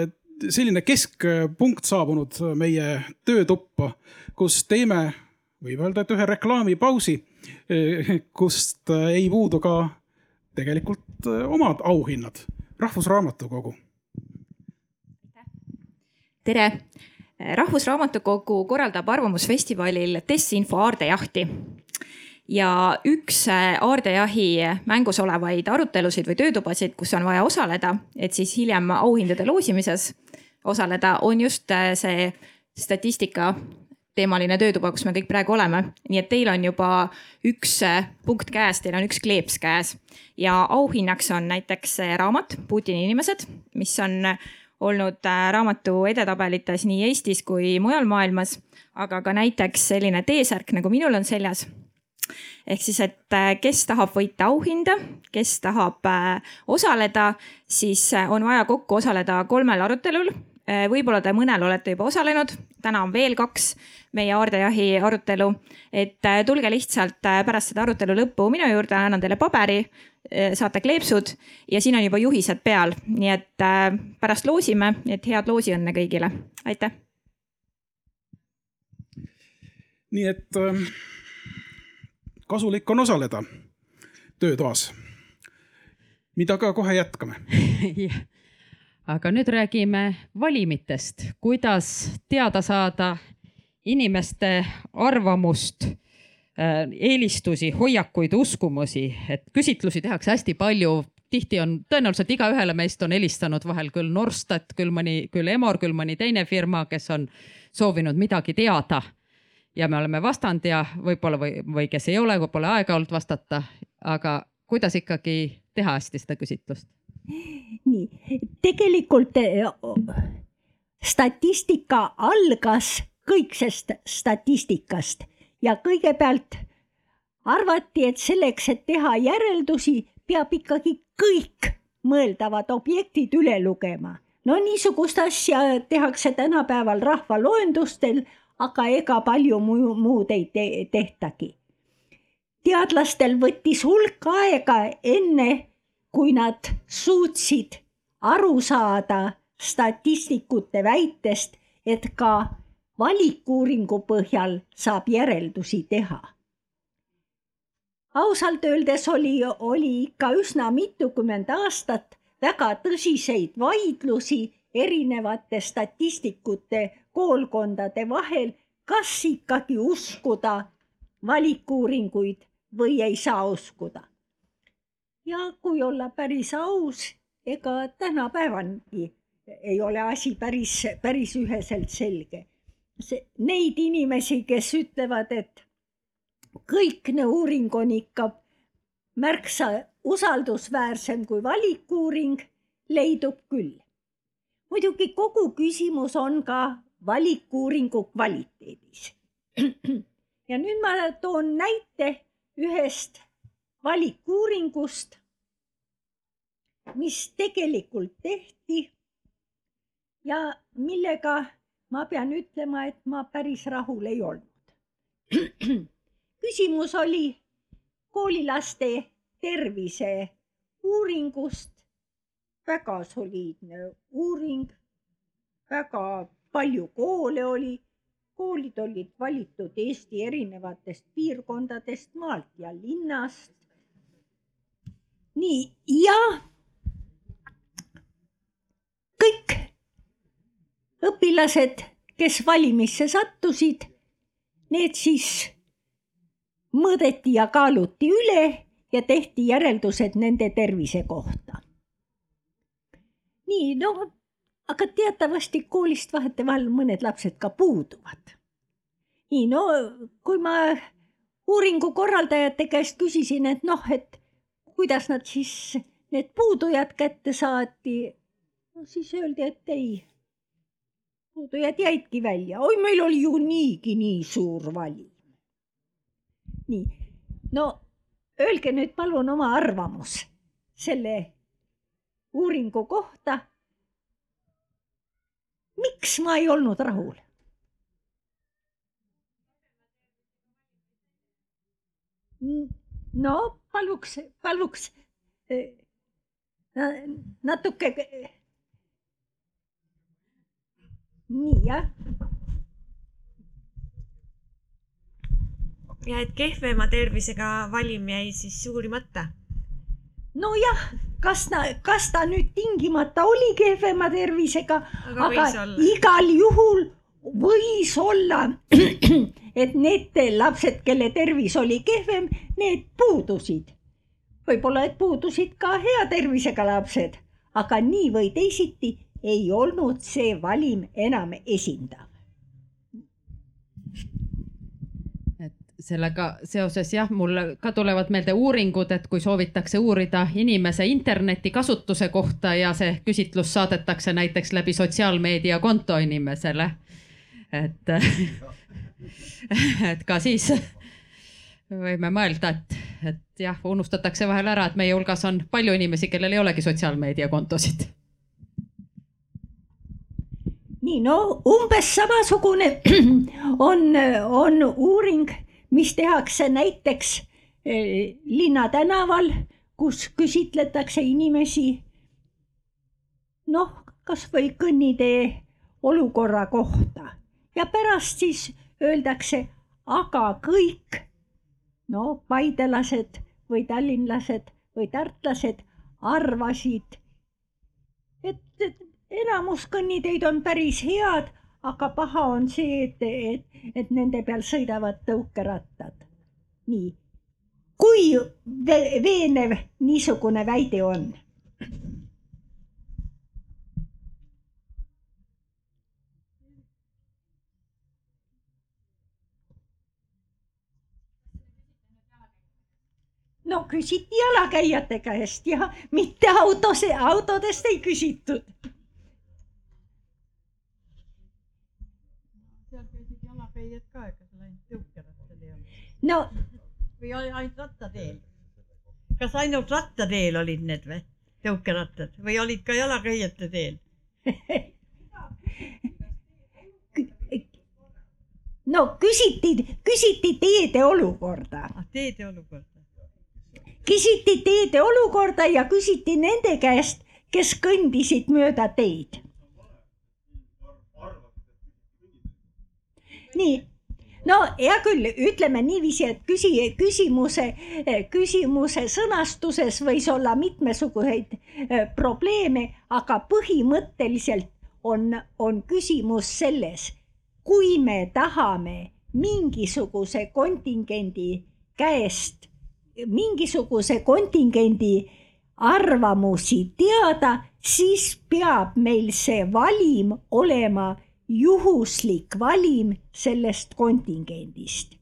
selline keskpunkt saabunud meie töötuppa, kus teeme, võib öelda, et ühe reklaamipausi, kust ei puudu ka tegelikult omad auhinnad, Rahvusraamatukogu. tere rahvusraamatukogu korraldab Arvamusfestivalil Desinfo aardejahti ja üks aardejahi mängus olevaid arutelusid või töötubasid, kus on vaja osaleda, et siis hiljem auhindade loosimises osaleda, on just see statistika teemaline töötuba, kus me kõik praegu oleme. nii et teil on juba üks punkt käes, teil on üks kleeps käes ja auhinnaks on näiteks raamat Putini inimesed, mis on olnud raamatu edetabelites nii Eestis kui mujal maailmas, aga ka näiteks selline T-särk, nagu minul on seljas. ehk siis, et kes tahab võita auhinda, kes tahab osaleda, siis on vaja kokku osaleda kolmel arutelul võib-olla te mõnel olete juba osalenud, täna on veel kaks meie aardejahi arutelu. et tulge lihtsalt pärast seda arutelu lõppu minu juurde, annan teile paberi, saate kleepsud ja siin on juba juhised peal, nii et pärast loosime, et head loosiõnne kõigile, aitäh. nii et kasulik on osaleda töötoas, mida ka kohe jätkame [LAUGHS] aga nüüd räägime valimitest, kuidas teada saada inimeste arvamust, eelistusi, hoiakuid, uskumusi, et küsitlusi tehakse hästi palju. tihti on tõenäoliselt igaühele meist on helistanud vahel küll Norstat, küll mõni, küll Emor, küll mõni teine firma, kes on soovinud midagi teada. ja me oleme vastanud ja võib-olla või, või kes ei ole, pole aega olnud vastata, aga kuidas ikkagi teha hästi seda küsitlust? Nii, tegelikult statistika algas kõiksest statistikast ja kõigepealt arvati, et selleks, et teha järeldusi, peab ikkagi kõik mõeldavad objektid üle lugema. no niisugust asja tehakse tänapäeval rahvaloendustel, aga ega palju muu, muud ei te tehtagi. teadlastel võttis hulk aega enne kui nad suutsid aru saada statistikute väitest, et ka valikuuringu põhjal saab järeldusi teha. ausalt öeldes oli, oli ikka üsna mitukümmend aastat väga tõsiseid vaidlusi erinevate statistikute koolkondade vahel, kas ikkagi uskuda valikuuringuid või ei saa uskuda ja kui olla päris aus, ega tänapäevangi ei ole asi päris, päris üheselt selge. see, neid inimesi, kes ütlevad, et kõikne uuring on ikka märksa usaldusväärsem kui valikuuring, leidub küll. muidugi kogu küsimus on ka valikuuringu kvaliteedis. [CLEARS THROAT] ja nüüd ma toon näite ühest valikuuringust, mis tegelikult tehti ja millega ma pean ütlema, et ma päris rahul ei olnud. [CLEARS THROAT] küsimus oli koolilaste tervise uuringust. väga soliidne uuring, väga palju koole oli, koolid olid valitud Eesti erinevatest piirkondadest, maalt ja linnast nii, ja kõik õpilased, kes valimisse sattusid, need siis mõõdeti ja kaaluti üle ja tehti järeldused nende tervise kohta. nii, noh, aga teatavasti koolist vahetevahel mõned lapsed ka puuduvad. nii, no kui ma uuringu korraldajate käest küsisin, et noh, et kuidas nad siis need puudujad kätte saati, no siis öeldi, et ei, puudujad jäidki välja, oi, meil oli ju niigi nii suur valim. nii, no öelge nüüd palun oma arvamus selle uuringu kohta. miks ma ei olnud rahul? no paluks, paluks eh, natuke. nii jah. ja et kehvema tervisega valim jäi siis uurimata. nojah, kas ta, kas ta nüüd tingimata oli kehvema tervisega, Aga aga, igal juhul võis olla, [CLEARS THROAT] et need lapsed, kelle tervis oli kehvem, need puudusid. võib-olla, et puudusid ka hea tervisega lapsed, aga nii või teisiti ei olnud see valim enam esindav. sellega seoses jah, mul ka tulevad meelde uuringud, et kui soovitakse uurida inimese internetikasutuse kohta ja see küsitlus saadetakse näiteks läbi sotsiaalmeedia konto inimesele. Et, [LAUGHS] et ka siis võime mõelda, et, et jah, unustatakse vahel ära, et meie hulgas on palju inimesi, kellel ei olegi sotsiaalmeediakontosid. nii no umbes samasugune [CLEARS THROAT] on, on uuring, mis tehakse näiteks eh, linnatänaval, kus küsitletakse inimesi. noh, kasvõi kõnnitee olukorra kohta ja pärast siis öeldakse, aga kõik no paidelased või tallinlased või tartlased arvasid, et, enamus kõnniteid on päris head, aga paha on see, et, et, et nende peal sõidavad tõukerattad. nii, kui ve- veenev niisugune väide on? No küsiti jalakäijate käest ja mitte autos, autodest ei küsitud. seal käisid jalakäijad ka, ega seal ainult tõukerattal ei olnud. no või ainult rattateel? kas ainult rattateel olid need või, tõukerattad või olid ka jalakäijate teel? [LAUGHS] no küsiti, küsiti teede olukorda. teede olukorda. Küsiti teede olukorda ja küsiti nende käest, kes kõndisid mööda teid. nii, no hea küll, ütleme niiviisi, et küsi, küsimuse, küsimuse sõnastuses võis olla mitmesuguseid eh, probleeme, aga põhimõtteliselt on, on küsimus selles, kui me tahame mingisuguse kontingendi käest, mingisuguse kontingendi arvamusi teada, siis peab meil see valim olema juhuslik valim sellest kontingendist.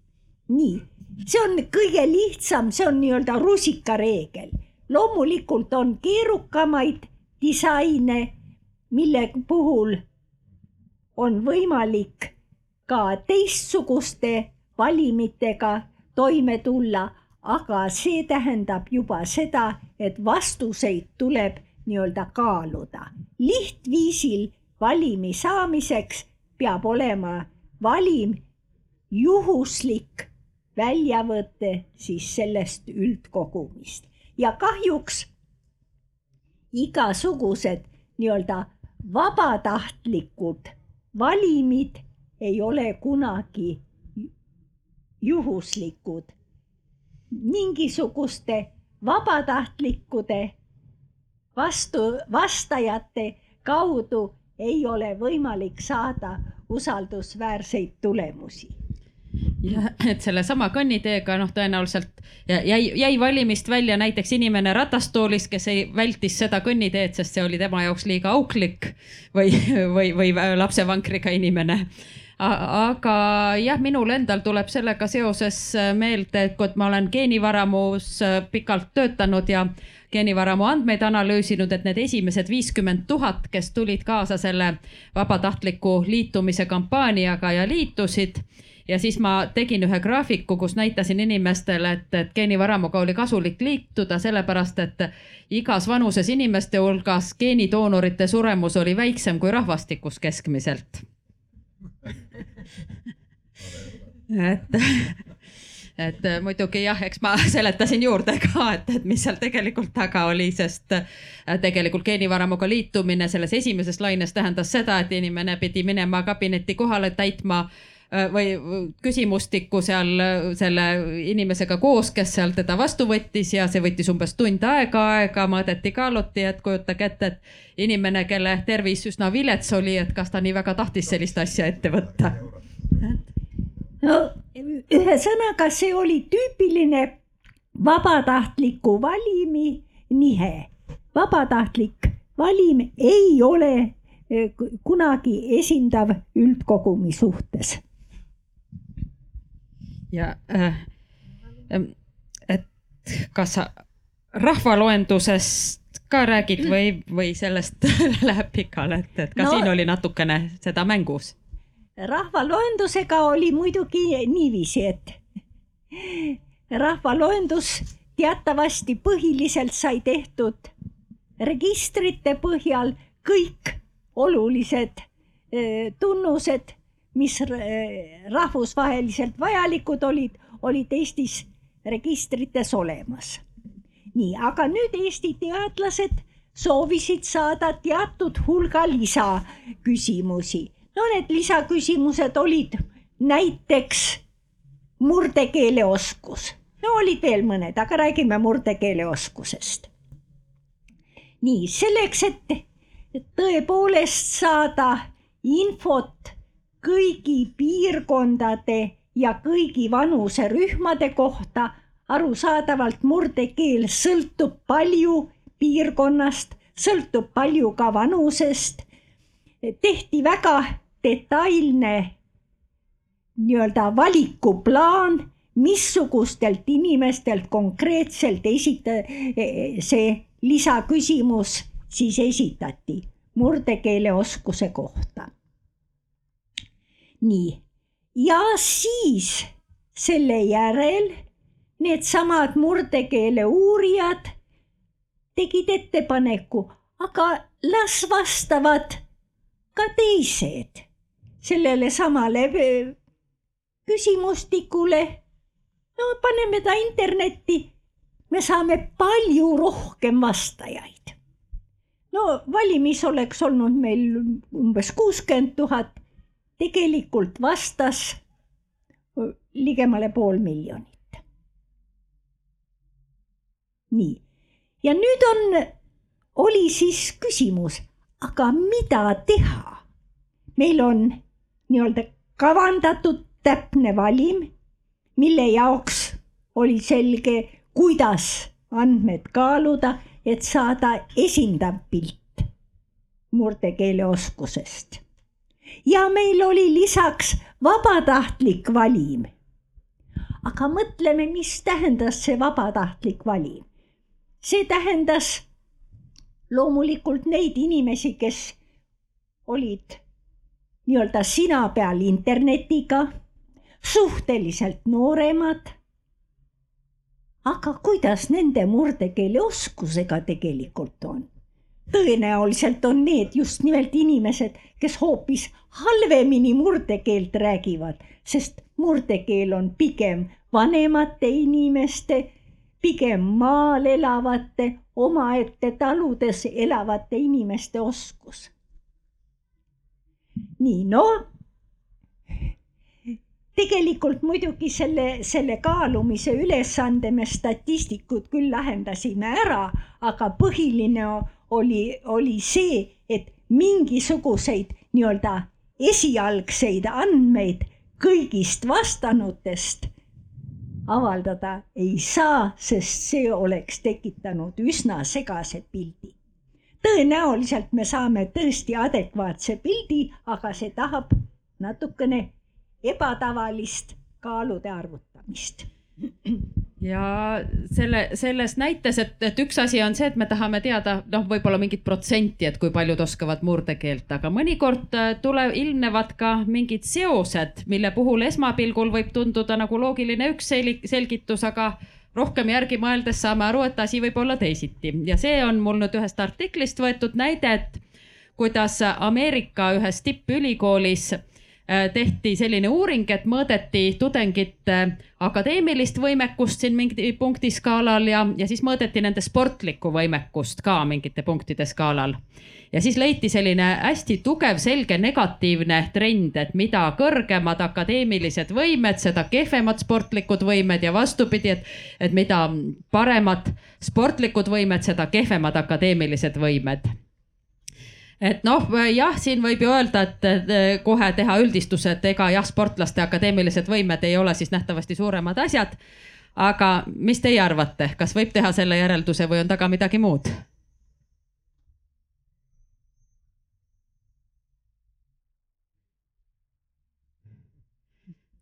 nii, see on kõige lihtsam, see on nii-öelda rusikareegel. loomulikult on keerukamaid disaine, mille puhul on võimalik ka teistsuguste valimitega toime tulla, aga see tähendab juba seda, et vastuseid tuleb nii-öelda kaaluda. lihtviisil valimi saamiseks peab olema valim juhuslik väljavõte siis sellest üldkogumist ja kahjuks igasugused nii-öelda vabatahtlikud valimid ei ole kunagi juhuslikud. Mingisuguste vabatahtlikude vastu, vastajate kaudu ei ole võimalik saada usaldusväärseid tulemusi. Ja et sellesama kõnniteega noh, tõenäoliselt jäi, jäi valimist välja näiteks inimene ratastoolis, kes ei vältis seda kõnniteed, sest see oli tema jaoks liiga auklik või, või, või lapsevankriga inimene aga jah, minul endal tuleb sellega seoses meelde, et kui ma olen geenivaramus pikalt töötanud ja geenivaramu andmeid analüüsinud, et need esimesed viiskümmend tuhat, kes tulid kaasa selle vabatahtliku liitumise kampaaniaga ja liitusid. Ja siis ma tegin ühe graafiku, kus näitasin inimestele, et, et geenivaramuga oli kasulik liituda, sellepärast et igas vanuses inimeste hulgas geenidoonorite suremus oli väiksem kui rahvastikus keskmiselt et, et äh, muidugi jah, eks ma [LAUGHS] seletasin juurde ka, et, et mis seal tegelikult taga oli, sest äh, tegelikult geenivaramuga liitumine selles esimeses laines tähendas seda, et inimene pidi minema kabinetti kohale täitma äh, või küsimustikku seal selle inimesega koos, kes seal teda vastu võttis ja see võttis umbes tund aega, aega mõõdeti, kaaluti, et kujutage ette, et inimene, kelle tervis üsna vilets oli, et kas ta nii väga tahtis sellist asja ette võtta no ühesõnaga, see oli tüüpiline vabatahtliku valimi nihe. vabatahtlik valim ei ole eh, kunagi esindav üldkogumi suhtes. Ja äh, et kas sa rahvaloendusest ka räägid või, või sellest [LAUGHS] läheb pikale, et, et ka no, siin oli natukene seda mängus? Rahvaloendusega oli muidugi niiviisi, et rahvaloendus teatavasti põhiliselt sai tehtud registrite põhjal kõik olulised tunnused, mis rahvusvaheliselt vajalikud olid, olid Eestis registrites olemas. nii, aga nüüd Eesti teadlased soovisid saada teatud hulga lisaküsimusi no need lisaküsimused olid näiteks murdekeeleoskus, no olid veel mõned, aga räägime murdekeeleoskusest. nii selleks, et tõepoolest saada infot kõigi piirkondade ja kõigi vanuserühmade kohta, arusaadavalt murdekeel sõltub palju piirkonnast, sõltub palju ka vanusest, tehti väga detailne nii-öelda valikuplaan, missugustelt inimestelt konkreetselt esita-, see lisaküsimus siis esitati murdekeeleoskuse kohta. Nii, ja siis selle järel needsamad murdekeele uurijad tegid ettepaneku, aga las vastavad ka teised sellele samale küsimustikule. no paneme ta internetti, me saame palju rohkem vastajaid. no valimis oleks olnud meil umbes kuuskümmend tuhat, tegelikult vastas ligemale pool miljonit. nii, ja nüüd on, oli siis küsimus, aga mida teha? meil on nii-öelda kavandatud täpne valim, mille jaoks oli selge, kuidas andmed kaaluda, et saada esindav pilt murdekeeleoskusest. Ja meil oli lisaks vabatahtlik valim. aga mõtleme, mis tähendas see vabatahtlik valim. see tähendas loomulikult neid inimesi, kes olid nii-öelda sina peal internetiga, suhteliselt nooremad. aga kuidas nende murdekeele oskusega tegelikult on? Tõenäoliselt on need just nimelt inimesed, kes hoopis halvemini murdekeelt räägivad, sest murdekeel on pigem vanemate inimeste, pigem maal elavate, omaette taludes elavate inimeste oskus. Nii, no tegelikult muidugi selle, selle kaalumise ülesande me statistikud küll lahendasime ära, aga põhiline oli, oli see, et mingisuguseid nii-öelda esialgseid andmeid kõigist vastanutest avaldada ei saa, sest see oleks tekitanud üsna segase pildi. Tõenäoliselt me saame tõesti adekvaatse pildi, aga see tahab natukene ebatavalist kaalude arvutamist [CLEARS THROAT] ja selle, selles näites, et, et üks asi on see, et me tahame teada noh, võib-olla mingit protsenti, et kui paljud oskavad murdekeelt, aga mõnikord äh, tule, ilmnevad ka mingid seosed, mille puhul esmapilgul võib tunduda nagu loogiline üks selgitus, aga rohkem järgi mõeldes saame aru, et asi võib olla teisiti. Ja see on mul nüüd ühest artiklist võetud näide, et kuidas Ameerika ühes tippülikoolis tehti selline uuring, et mõõdeti tudengite akadeemilist võimekust siin mingi punkti skaalal ja, ja siis mõõdeti nende sportlikku võimekust ka mingite punktide skaalal. ja siis leiti selline hästi tugev, selge negatiivne trend, et mida kõrgemad akadeemilised võimed, seda kehvemad sportlikud võimed ja vastupidi, et, et mida paremad sportlikud võimed, seda kehvemad akadeemilised võimed et noh, jah, siin võib ju öelda, et kohe teha üldistuse, et ega jah, sportlaste akadeemilised võimed ei ole siis nähtavasti suuremad asjad. aga mis teie arvate, kas võib teha selle järelduse või on taga midagi muud?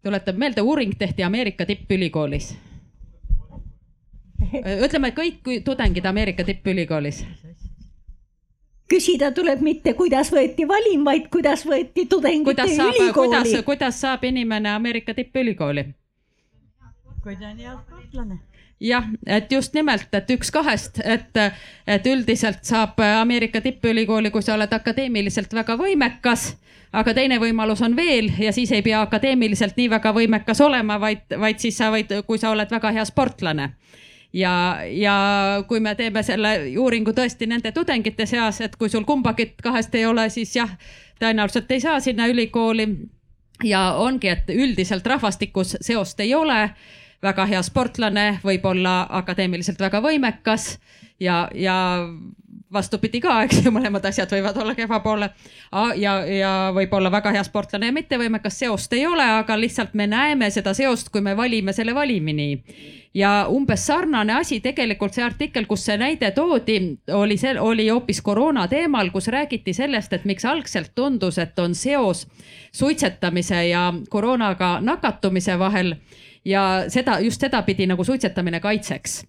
tuletab meelde, uuring tehti Ameerika tippülikoolis. [LAUGHS] ütleme kõik tudengid Ameerika tippülikoolis küsida tuleb mitte, kuidas võeti valim, vaid kuidas võeti tudengite kuidas saab, ülikooli. kuidas, kuidas saab inimene Ameerika tippülikooli? kui ta on hea sportlane jah, et just nimelt, et üks kahest, et, et üldiselt saab Ameerika tippülikooli, kui sa oled akadeemiliselt väga võimekas. aga teine võimalus on veel ja siis ei pea akadeemiliselt nii väga võimekas olema, vaid, vaid siis sa võid, kui sa oled väga hea sportlane ja, ja kui me teeme selle uuringu tõesti nende tudengite seas, et kui sul kumbagi kahest ei ole, siis jah, tõenäoliselt ei saa sinna ülikooli. ja ongi, et üldiselt rahvastikus seost ei ole. väga hea sportlane võib olla akadeemiliselt väga võimekas ja, ja vastupidi ka, eks ju, mõlemad asjad võivad olla kehva poole. ja, ja võib-olla väga hea sportlane ja mittevõimekas, seost ei ole, aga lihtsalt me näeme seda seost, kui me valime selle valimi nii. ja umbes sarnane asi tegelikult see artikkel, kus see näide toodi, oli see, oli hoopis koroona teemal, kus räägiti sellest, et miks algselt tundus, et on seos suitsetamise ja koroonaga nakatumise vahel ja seda just sedapidi nagu suitsetamine kaitseks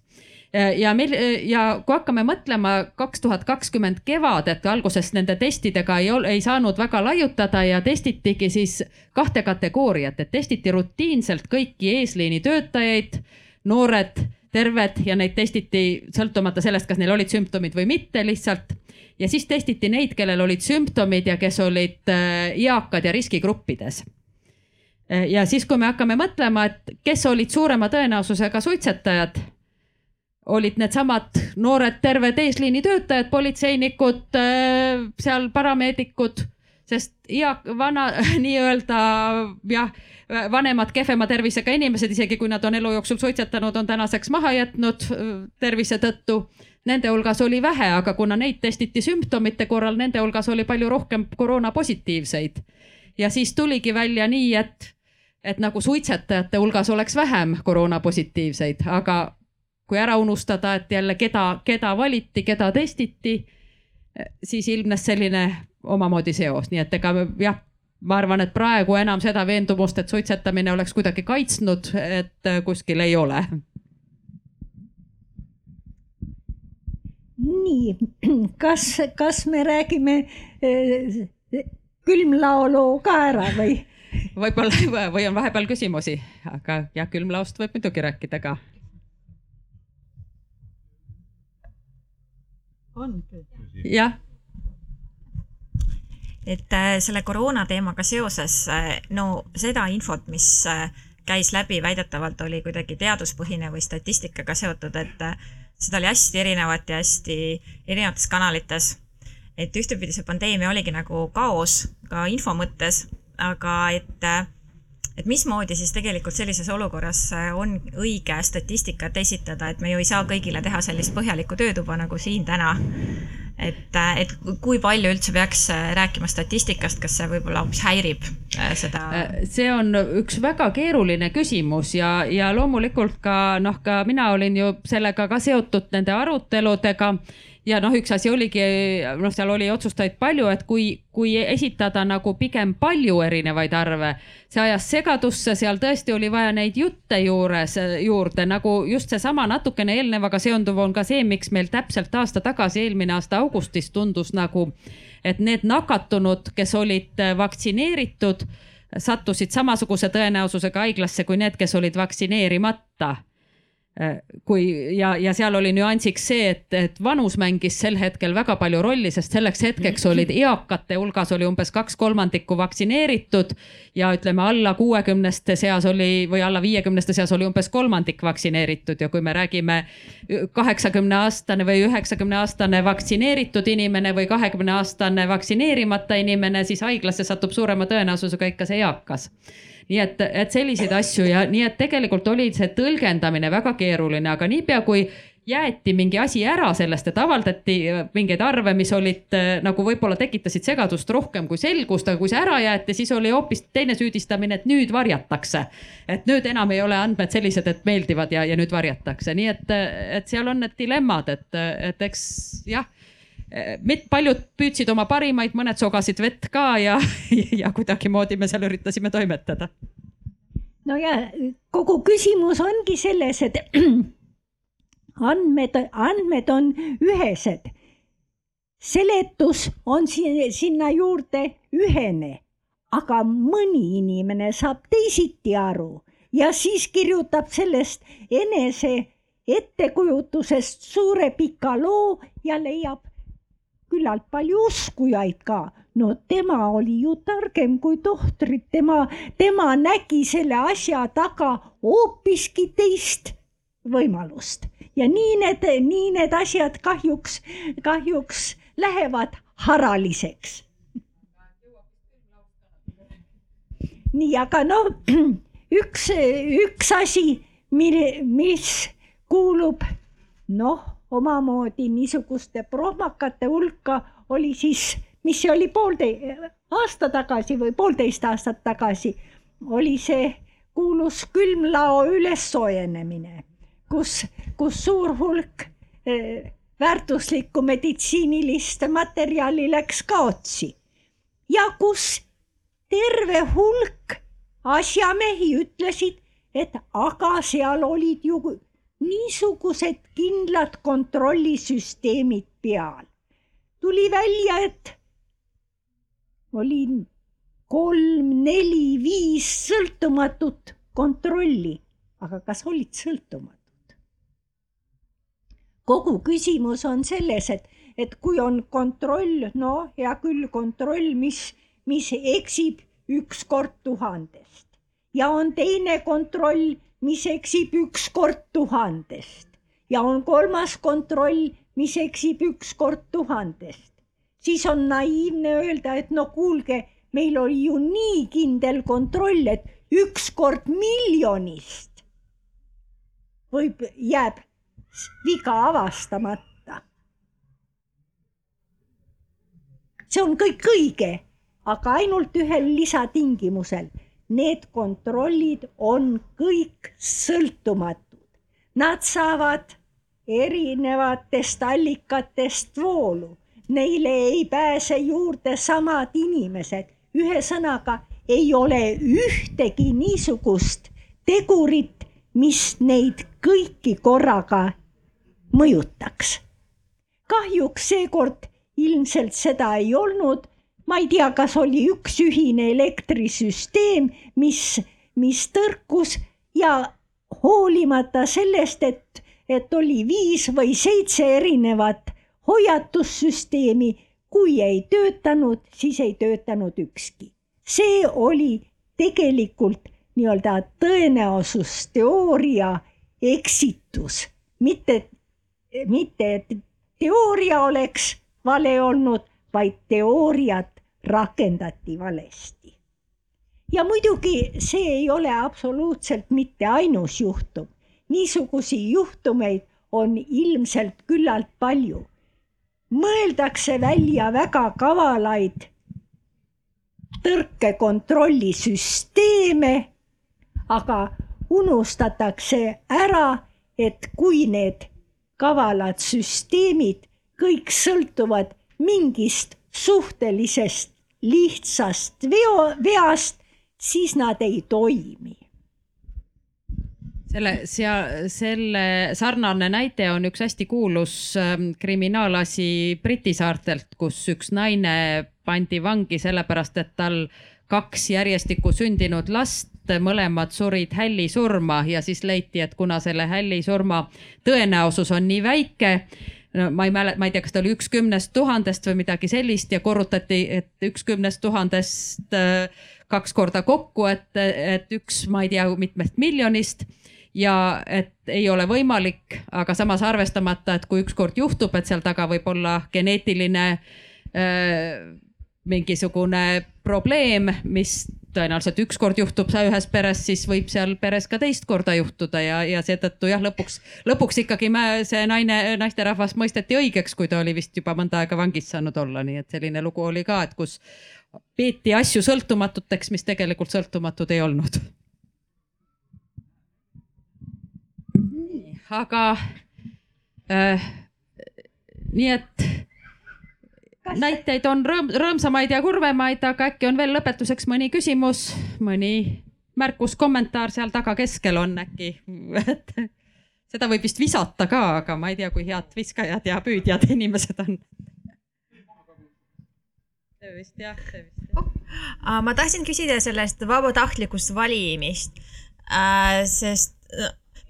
ja meil ja kui hakkame mõtlema kaks tuhat kakskümmend kevad, et alguses nende testidega ei, ei saanud väga laiutada ja testitigi siis kahte kategooriat, et testiti rutiinselt kõiki eesliini töötajaid, noored, terved ja neid testiti sõltumata sellest, kas neil olid sümptomid või mitte lihtsalt. ja siis testiti neid, kellel olid sümptomid ja kes olid äh, eakad ja riskigruppides ja siis, kui me hakkame mõtlema, et kes olid suurema tõenäosusega suitsetajad olid needsamad noored terved eesliini töötajad, politseinikud, äh, seal parameedikud, sest ja vana [LAUGHS] nii-öelda jah, vanemad kehvema tervisega inimesed, isegi kui nad on elu jooksul suitsetanud, on tänaseks maha jätnud äh, tervise tõttu. Nende hulgas oli vähe, aga kuna neid testiti sümptomite korral, nende hulgas oli palju rohkem koroona positiivseid. ja siis tuligi välja nii, et, et nagu suitsetajate hulgas oleks vähem koroona positiivseid, aga kui ära unustada, et jälle keda, keda valiti, keda testiti, siis ilmnes selline omamoodi seos, nii et ega jah, ma arvan, et praegu enam seda veendumust, et suitsetamine oleks kuidagi kaitsnud, et kuskil ei ole. nii, kas, kas me räägime äh, külmlaoloo ka ära või? võib-olla või on vahepeal küsimusi, aga jah, külmlaost võib muidugi rääkida ka on küll. jah. et äh, selle koroona teemaga seoses, äh, no seda infot, mis äh, käis läbi, väidetavalt oli kuidagi teaduspõhine või statistikaga seotud, et seda oli hästi erinevat ja hästi erinevates kanalites. et ühtepidi see pandeemia oligi nagu kaos ka info mõttes, aga et et mismoodi siis tegelikult sellises olukorras äh, on õige statistikat esitada, et me ju ei saa kõigile teha sellist põhjalikku töötuba nagu siin täna. et, äh, et kui palju üldse peaks äh, rääkima statistikast, kas see võib-olla hoopis häirib seda? see on üks väga keeruline küsimus ja, ja loomulikult ka noh, ka mina olin ju sellega ka seotud nende aruteludega ja noh, üks asi oligi, noh, seal oli otsustajaid palju, et kui, kui esitada nagu pigem palju erinevaid arve, see ajas segadusse, seal tõesti oli vaja neid jutte juures, juurde nagu just seesama natukene eelnevaga seonduv on ka see, miks meil täpselt aasta tagasi, eelmine aasta augustis tundus nagu, et need nakatunud, kes olid vaktsineeritud, sattusid samasuguse tõenäosusega haiglasse kui need, kes olid vaktsineerimata kui ja, ja seal oli nüansiks see, et, et vanus mängis sel hetkel väga palju rolli, sest selleks hetkeks olid eakate hulgas oli umbes kaks kolmandikku vaktsineeritud ja ütleme, alla kuuekümneste seas oli või alla viiekümneste seas oli umbes kolmandik vaktsineeritud ja kui me räägime kaheksakümne aastane või üheksakümne aastane vaktsineeritud inimene või kahekümne aastane vaktsineerimata inimene, siis haiglasse satub suurema tõenäosusega ikka see eakas nii et, et selliseid asju ja nii, et tegelikult oli see tõlgendamine väga keeruline, aga niipea kui jäeti mingi asi ära sellest, et avaldati mingeid arve, mis olid nagu võib-olla tekitasid segadust rohkem kui selgust, aga kui see ära jäeti, siis oli hoopis teine süüdistamine, et nüüd varjatakse. et nüüd enam ei ole andmed sellised, et meeldivad ja, ja nüüd varjatakse, nii et, et seal on need dilemmad, et, et eks jah paljud püüdsid oma parimaid, mõned sogasid vett ka ja, [LAUGHS] ja kuidagimoodi me seal üritasime toimetada. no ja kogu küsimus ongi selles, et [CLEARS THROAT] andmed, andmed on ühesed. seletus on sinna juurde ühene, aga mõni inimene saab teisiti aru ja siis kirjutab sellest enese ettekujutusest suure pika loo ja leiab küllalt palju uskujaid ka. no tema oli ju targem kui tohtrid, tema, tema nägi selle asja taga hoopiski teist võimalust ja nii need, nii need asjad kahjuks, kahjuks lähevad haraliseks. nii, aga noh, [CLEARS THROAT] üks, üks asi, mille, mis kuulub noh omamoodi niisuguste prohmakate hulka oli siis, mis see oli poolteist aasta tagasi või poolteist aastat tagasi, oli see kuulus külmlao ülessoojenemine, kus, kus suur hulk eh, väärtuslikku meditsiinilist materjali läks kaotsi. Ja kus terve hulk asjamehi ütlesid, et aga seal olid ju niisugused kindlad kontrollisüsteemid peal. tuli välja, et oli kolm, neli, viis sõltumatut kontrolli, aga kas olid sõltumatud? kogu küsimus on selles, et, et kui on kontroll, no hea küll, kontroll, mis, mis eksib üks kord tuhandest ja on teine kontroll mis eksib üks kord tuhandest. Ja on kolmas kontroll, mis eksib üks kord tuhandest, siis on naiivne öelda, et no kuulge, meil oli ju nii kindel kontroll, et üks kord miljonist võib, jääb viga avastamata. see on kõik õige, aga ainult ühel lisatingimusel need kontrollid on kõik sõltumatud. Nad saavad erinevatest allikatest voolu, neile ei pääse juurde samad inimesed. ühesõnaga ei ole ühtegi niisugust tegurit, mis neid kõiki korraga mõjutaks. kahjuks seekord ilmselt seda ei olnud ma ei tea, kas oli üks ühine elektrisüsteem, mis, mis tõrkus ja hoolimata sellest, et, et oli viis või seitse erinevat hoiatussüsteemi, kui ei töötanud, siis ei töötanud ükski. see oli tegelikult nii-öelda tõenäosusteooria eksitus, mitte, mitte et teooria oleks vale olnud, vaid teooriat rakendati valesti. ja muidugi see ei ole absoluutselt mitte ainus juhtum, niisugusi juhtumeid on ilmselt küllalt palju. mõeldakse välja väga kavalaid tõrkekontrollisüsteeme, aga unustatakse ära, et kui need kavalad süsteemid kõik sõltuvad mingist suhtelisest lihtsast veo, veast, siis nad ei toimi. Selle, seal, selle sarnane näide on üks hästi kuulus ähm, kriminaalasi Briti saartelt, kus üks naine pandi vangi sellepärast, et tal kaks järjestikku sündinud last mõlemad surid hällisurma ja siis leiti, et kuna selle hällisurma tõenäosus on nii väike, no ma ei mäleta, ma ei tea, kas ta oli üks kümnest tuhandest või midagi sellist ja korrutati, et üks kümnest tuhandest äh, kaks korda kokku, et, et üks, ma ei tea, mitmest miljonist ja et ei ole võimalik, aga samas arvestamata, et kui ükskord juhtub, et seal taga võib olla geneetiline äh, mingisugune probleem, mis tõenäoliselt ükskord juhtub ühes peres, siis võib seal peres ka teist korda juhtuda ja, ja seetõttu jah, lõpuks, lõpuks ikkagi me, see naine, naisterahvas mõisteti õigeks, kui ta oli vist juba mõnda aega vangis saanud olla, nii et selline lugu oli ka, et kus peeti asju sõltumatuteks, mis tegelikult sõltumatud ei olnud. aga äh, nii et näiteid on rõõm, rõõmsamaid ja kurvemaid, aga äkki on veel lõpetuseks mõni küsimus, mõni märkus, kommentaar seal taga keskel on äkki, [LAUGHS] et seda võib vist visata ka, aga ma ei tea, kui head viskajad ja püüdjad inimesed on. see vist jah, see vist jah. ma tahtsin küsida sellest vabatahtlikust valimist sest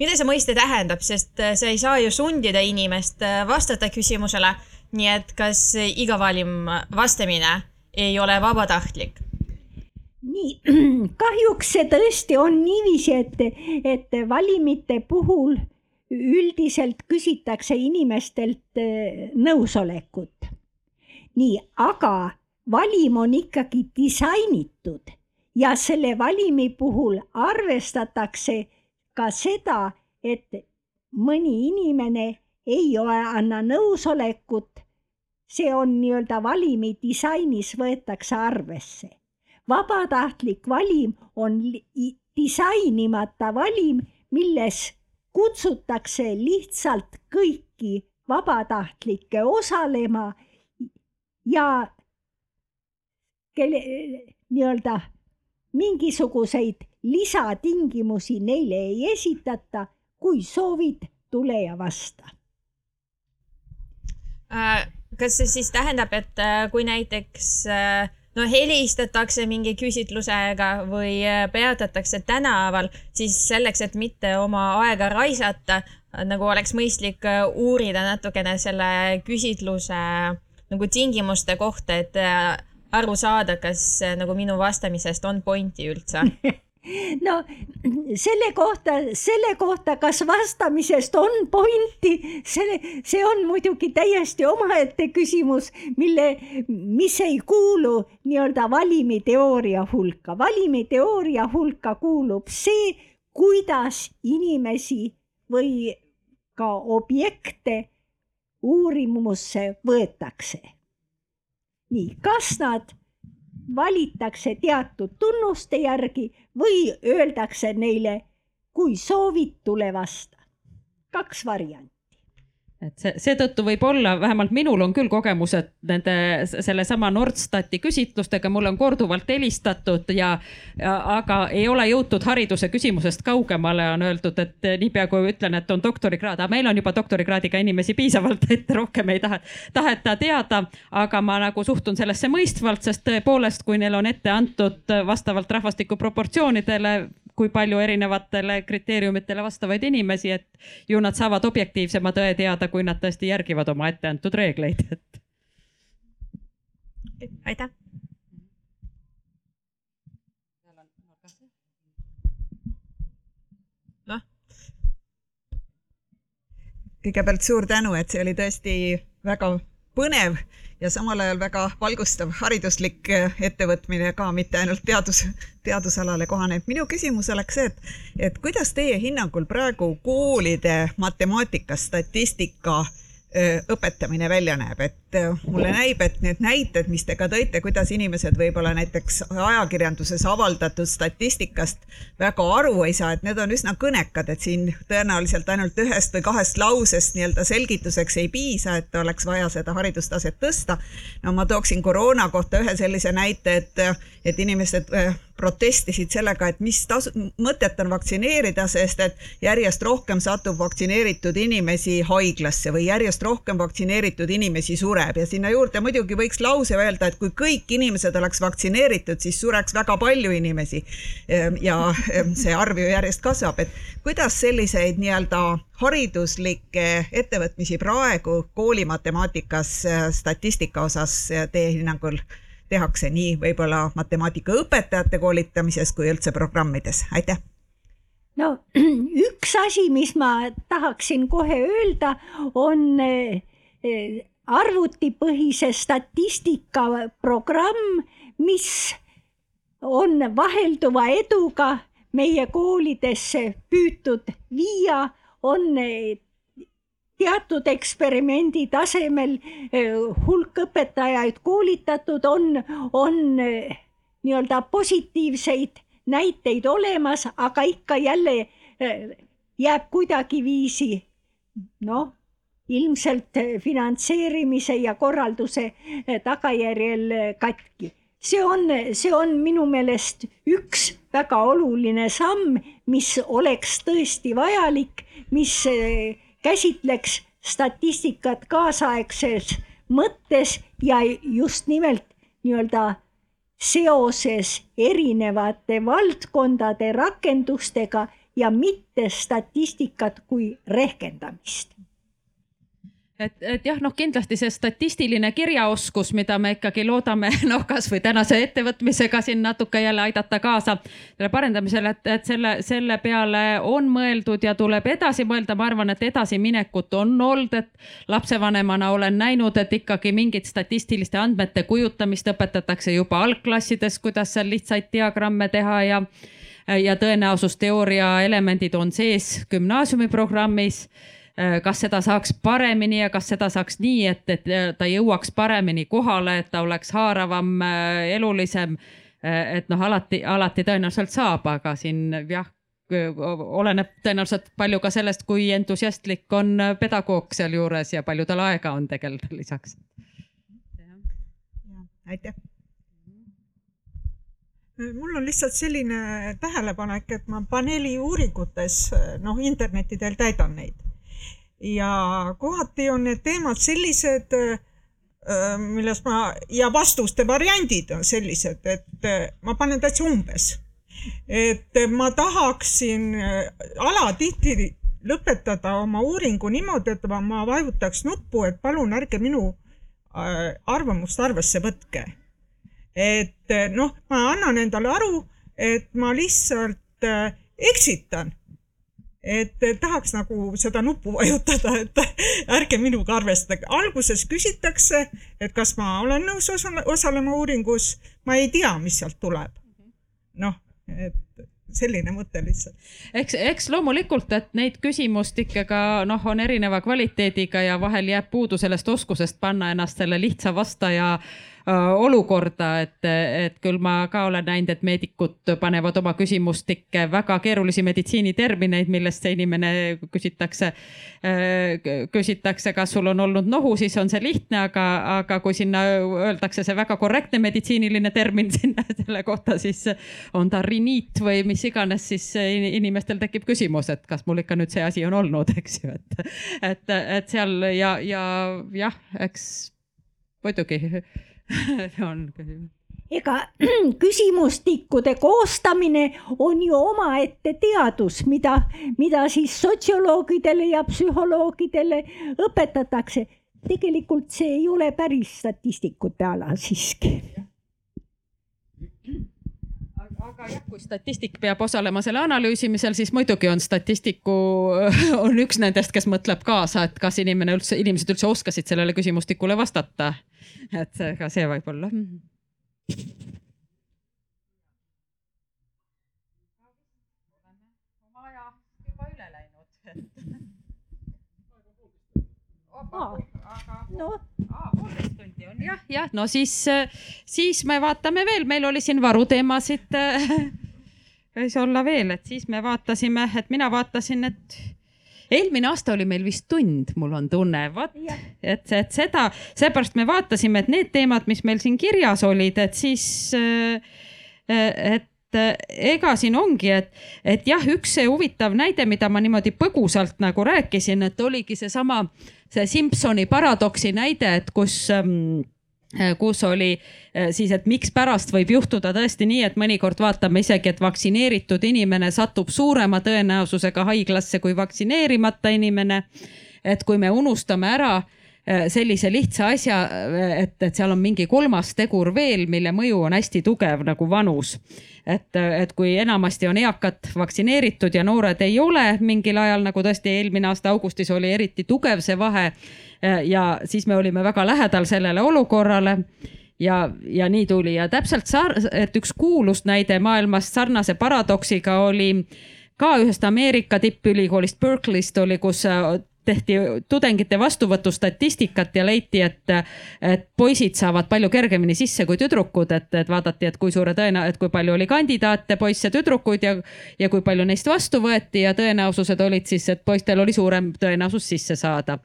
mida see mõiste tähendab, sest sa ei saa ju sundida inimest vastata küsimusele nii et kas iga valim vastamine ei ole vabatahtlik? nii, [CLEARS THROAT] kahjuks see tõesti on niiviisi, et, et valimite puhul üldiselt küsitakse inimestelt eh, nõusolekut. nii, aga valim on ikkagi disainitud ja selle valimi puhul arvestatakse ka seda, et mõni inimene ei ole, anna nõusolekut see on nii-öelda valimi disainis võetakse arvesse. vabatahtlik valim on disainimata valim, milles kutsutakse lihtsalt kõiki vabatahtlikke osalema ja kelle nii-öelda mingisuguseid lisatingimusi neile ei esitata. kui soovid, tule ja vasta äh kas see siis tähendab, et äh, kui näiteks äh, no helistatakse mingi küsitlusega või äh, peatatakse tänaval, siis selleks, et mitte oma aega raisata, nagu oleks mõistlik uurida natukene selle küsitluse nagu tingimuste kohta, et aru saada, kas nagu minu vastamisest on pointi üldse [LAUGHS] no selle kohta, selle kohta, kas vastamisest on pointi, selle, see on muidugi täiesti omaette küsimus, mille, mis ei kuulu nii-öelda valimiteooria hulka. valimiteooria hulka kuulub see, kuidas inimesi või ka objekte uurimusse võetakse. nii, kas nad valitakse teatud tunnuste järgi või öeldakse neile, kui soovid, tule vasta. kaks varianti et see, seetõttu võib olla, vähemalt minul on küll kogemused nende, sellesama Nordstati küsitlustega, mulle on korduvalt helistatud ja, ja, aga ei ole jõutud hariduse küsimusest kaugemale, on öeldud, et niipea kui ütlen, et on doktorikraad, aga meil on juba doktorikraadiga inimesi piisavalt, [LAUGHS] et rohkem ei taha, taheta teada. aga ma nagu suhtun sellesse mõistvalt, sest tõepoolest, kui neil on ette antud vastavalt rahvastiku proportsioonidele kui palju erinevatele kriteeriumitele vastavaid inimesi, et ju nad saavad objektiivsema tõe teada, kui nad tõesti järgivad oma etteantud reegleid, et. aitäh. noh. kõigepealt suur tänu, et see oli tõesti väga põnev ja samal ajal väga valgustav hariduslik eh, ettevõtmine ka, mitte ainult teadus, teadusalale kohane. et minu küsimus oleks see, et, et kuidas teie hinnangul praegu koolide matemaatika, statistika äh, õpetamine välja näeb, et mulle näib, et need näited, mis te ka tõite, kuidas inimesed võib-olla näiteks ajakirjanduses avaldatud statistikast väga aru ei saa, et need on üsna kõnekad, et siin tõenäoliselt ainult ühest või kahest lausest nii-öelda selgituseks ei piisa, et oleks vaja seda haridustaset tõsta. no ma tooksin koroona kohta ühe sellise näite, et, et inimesed protestisid sellega, et mis tasu, mõtet on vaktsineerida, sest et järjest rohkem satub vaktsineeritud inimesi haiglasse või järjest rohkem vaktsineeritud inimesi sureb ja sinna juurde muidugi võiks lause öelda, et kui kõik inimesed oleks vaktsineeritud, siis sureks väga palju inimesi. ja see arv ju järjest kasvab, et kuidas selliseid nii-öelda hariduslikke ettevõtmisi praegu koolimatemaatikas statistika osas teie hinnangul tehakse nii võib-olla matemaatikaõpetajate koolitamises kui üldse programmides, aitäh! no [CLEARS THROAT] üks asi, mis ma tahaksin kohe öelda, on eh, arvutipõhise statistika programm, mis on vahelduva eduga meie koolidesse püütud viia, on eh, teatud eksperimendi tasemel eh, hulk õpetajaid koolitatud, on, on eh, nii-öelda positiivseid näiteid olemas, aga ikka jälle eh, jääb kuidagiviisi noh, ilmselt finantseerimise ja korralduse tagajärjel katki. see on, see on minu meelest üks väga oluline samm, mis oleks tõesti vajalik, mis käsitleks statistikat kaasaegses mõttes ja just nimelt nii-öelda seoses erinevate valdkondade rakendustega ja mitte statistikat kui rehkendamist et, et jah, noh, kindlasti see statistiline kirjaoskus, mida me ikkagi loodame, [LAUGHS] noh, kasvõi tänase ettevõtmisega siin natuke jälle aidata kaasa selle parendamisele, et, et selle, selle peale on mõeldud ja tuleb edasi mõelda. ma arvan, et edasiminekut on olnud, et lapsevanemana olen näinud, et ikkagi mingit statistiliste andmete kujutamist õpetatakse juba algklassides, kuidas seal lihtsaid diagramme teha ja ja tõenäosusteooria elemendid on sees gümnaasiumi programmis Äh, kas seda saaks paremini ja kas seda saaks nii, et, et äh, ta jõuaks paremini kohale, et ta oleks haaravam, äh, elulisem. et noh, alati, alati tõenäoliselt saab, aga siin jah, oleneb tõenäoliselt palju ka sellest, kui entusiastlik on pedagoog sealjuures ja palju tal aega on tegeleda lisaks. aitäh mul on lihtsalt selline tähelepanek, et ma paneeli uuringutes noh, internetidel täidan neid ja kohati on need teemad sellised, äh, millest ma ja vastuste variandid on sellised, et äh, ma panen täitsa umbes. et ma tahaksin äh, alatihti lõpetada oma uuringu niimoodi, et ma vajutaks nuppu, et palun ärge minu arvamust arvesse võtke. et noh, ma annan endale aru, et ma lihtsalt eksitan et tahaks nagu seda nuppu vajutada, et ärge minuga arvestage. alguses küsitakse, et kas ma olen nõus osalema uuringus, ma ei tea, mis sealt tuleb. noh, et selline mõte lihtsalt. eks, eks loomulikult, et neid küsimustikke ka noh, on erineva kvaliteediga ja vahel jääb puudu sellest oskusest panna ennast selle lihtsa vastaja äh, olukorda, et, et küll ma ka olen näinud, et meedikud panevad oma küsimustikke väga keerulisi meditsiinitermineid, millest see inimene küsitakse, äh, küsitakse, kas sul on olnud nohu, siis on see lihtne, aga, aga kui sinna öeldakse see väga korrektne meditsiiniline termin [LAUGHS] sinna selle kohta, siis on ta riniit või mis iganes, siis inimestel tekib küsimus, et kas mul ikka nüüd see asi on olnud, [LAUGHS] eks ju, et, et, et seal ja, ja jah, eks muidugi [LAUGHS] on küsimus ega [CLEARS THROAT] küsimustikkude koostamine on ju omaette teadus, mida, mida siis sotsioloogidele ja psühholoogidele õpetatakse. tegelikult see ei ole päris statistikute ala siiski aga jah, kui statistik peab osalema selle analüüsimisel, siis muidugi on statistiku, [LAUGHS] on üks nendest, kes mõtleb kaasa, et kas inimene üldse, inimesed üldse oskasid sellele küsimustikule vastata. Et ka see võib olla. oma aja juba üle läinud. noh jah, jah, no siis, siis me vaatame veel, meil oli siin varuteemasid [LAUGHS] võis olla veel, et siis me vaatasime, et mina vaatasin, et eelmine aasta oli meil vist tund, mul on tunne, vot, et, et seda, seepärast me vaatasime, et need teemad, mis meil siin kirjas olid, et siis, et ega siin ongi, et, et jah, üks see huvitav näide, mida ma niimoodi põgusalt nagu rääkisin, et oligi seesama, see Simsoni paradoksi näide, et kus ähm, kus oli siis, et mikspärast võib juhtuda tõesti nii, et mõnikord vaatame isegi, et vaktsineeritud inimene satub suurema tõenäosusega haiglasse kui vaktsineerimata inimene. et kui me unustame ära Äh, sellise lihtsa asja, äh, et, et seal on mingi kolmas tegur veel, mille mõju on hästi tugev nagu vanus. et, äh, et kui enamasti on eakad vaktsineeritud ja noored ei ole mingil ajal, nagu tõesti eelmine aasta augustis oli eriti tugev see vahe. ja siis me olime väga lähedal sellele olukorrale ja, ja nii tuli ja täpselt sar-, et üks kuulus näide maailmast sarnase paradoksiga oli ka ühest Ameerika tippülikoolist Berkeley'st oli, kus tehti tudengite vastuvõtu statistikat ja leiti, et, et poisid saavad palju kergemini sisse kui tüdrukud, et, et vaadati, et kui suure tõena-, et kui palju oli kandidaate, poisse, tüdrukuid ja, ja kui palju neist vastu võeti ja tõenäosused olid siis, et poistel oli suurem tõenäosus sisse saada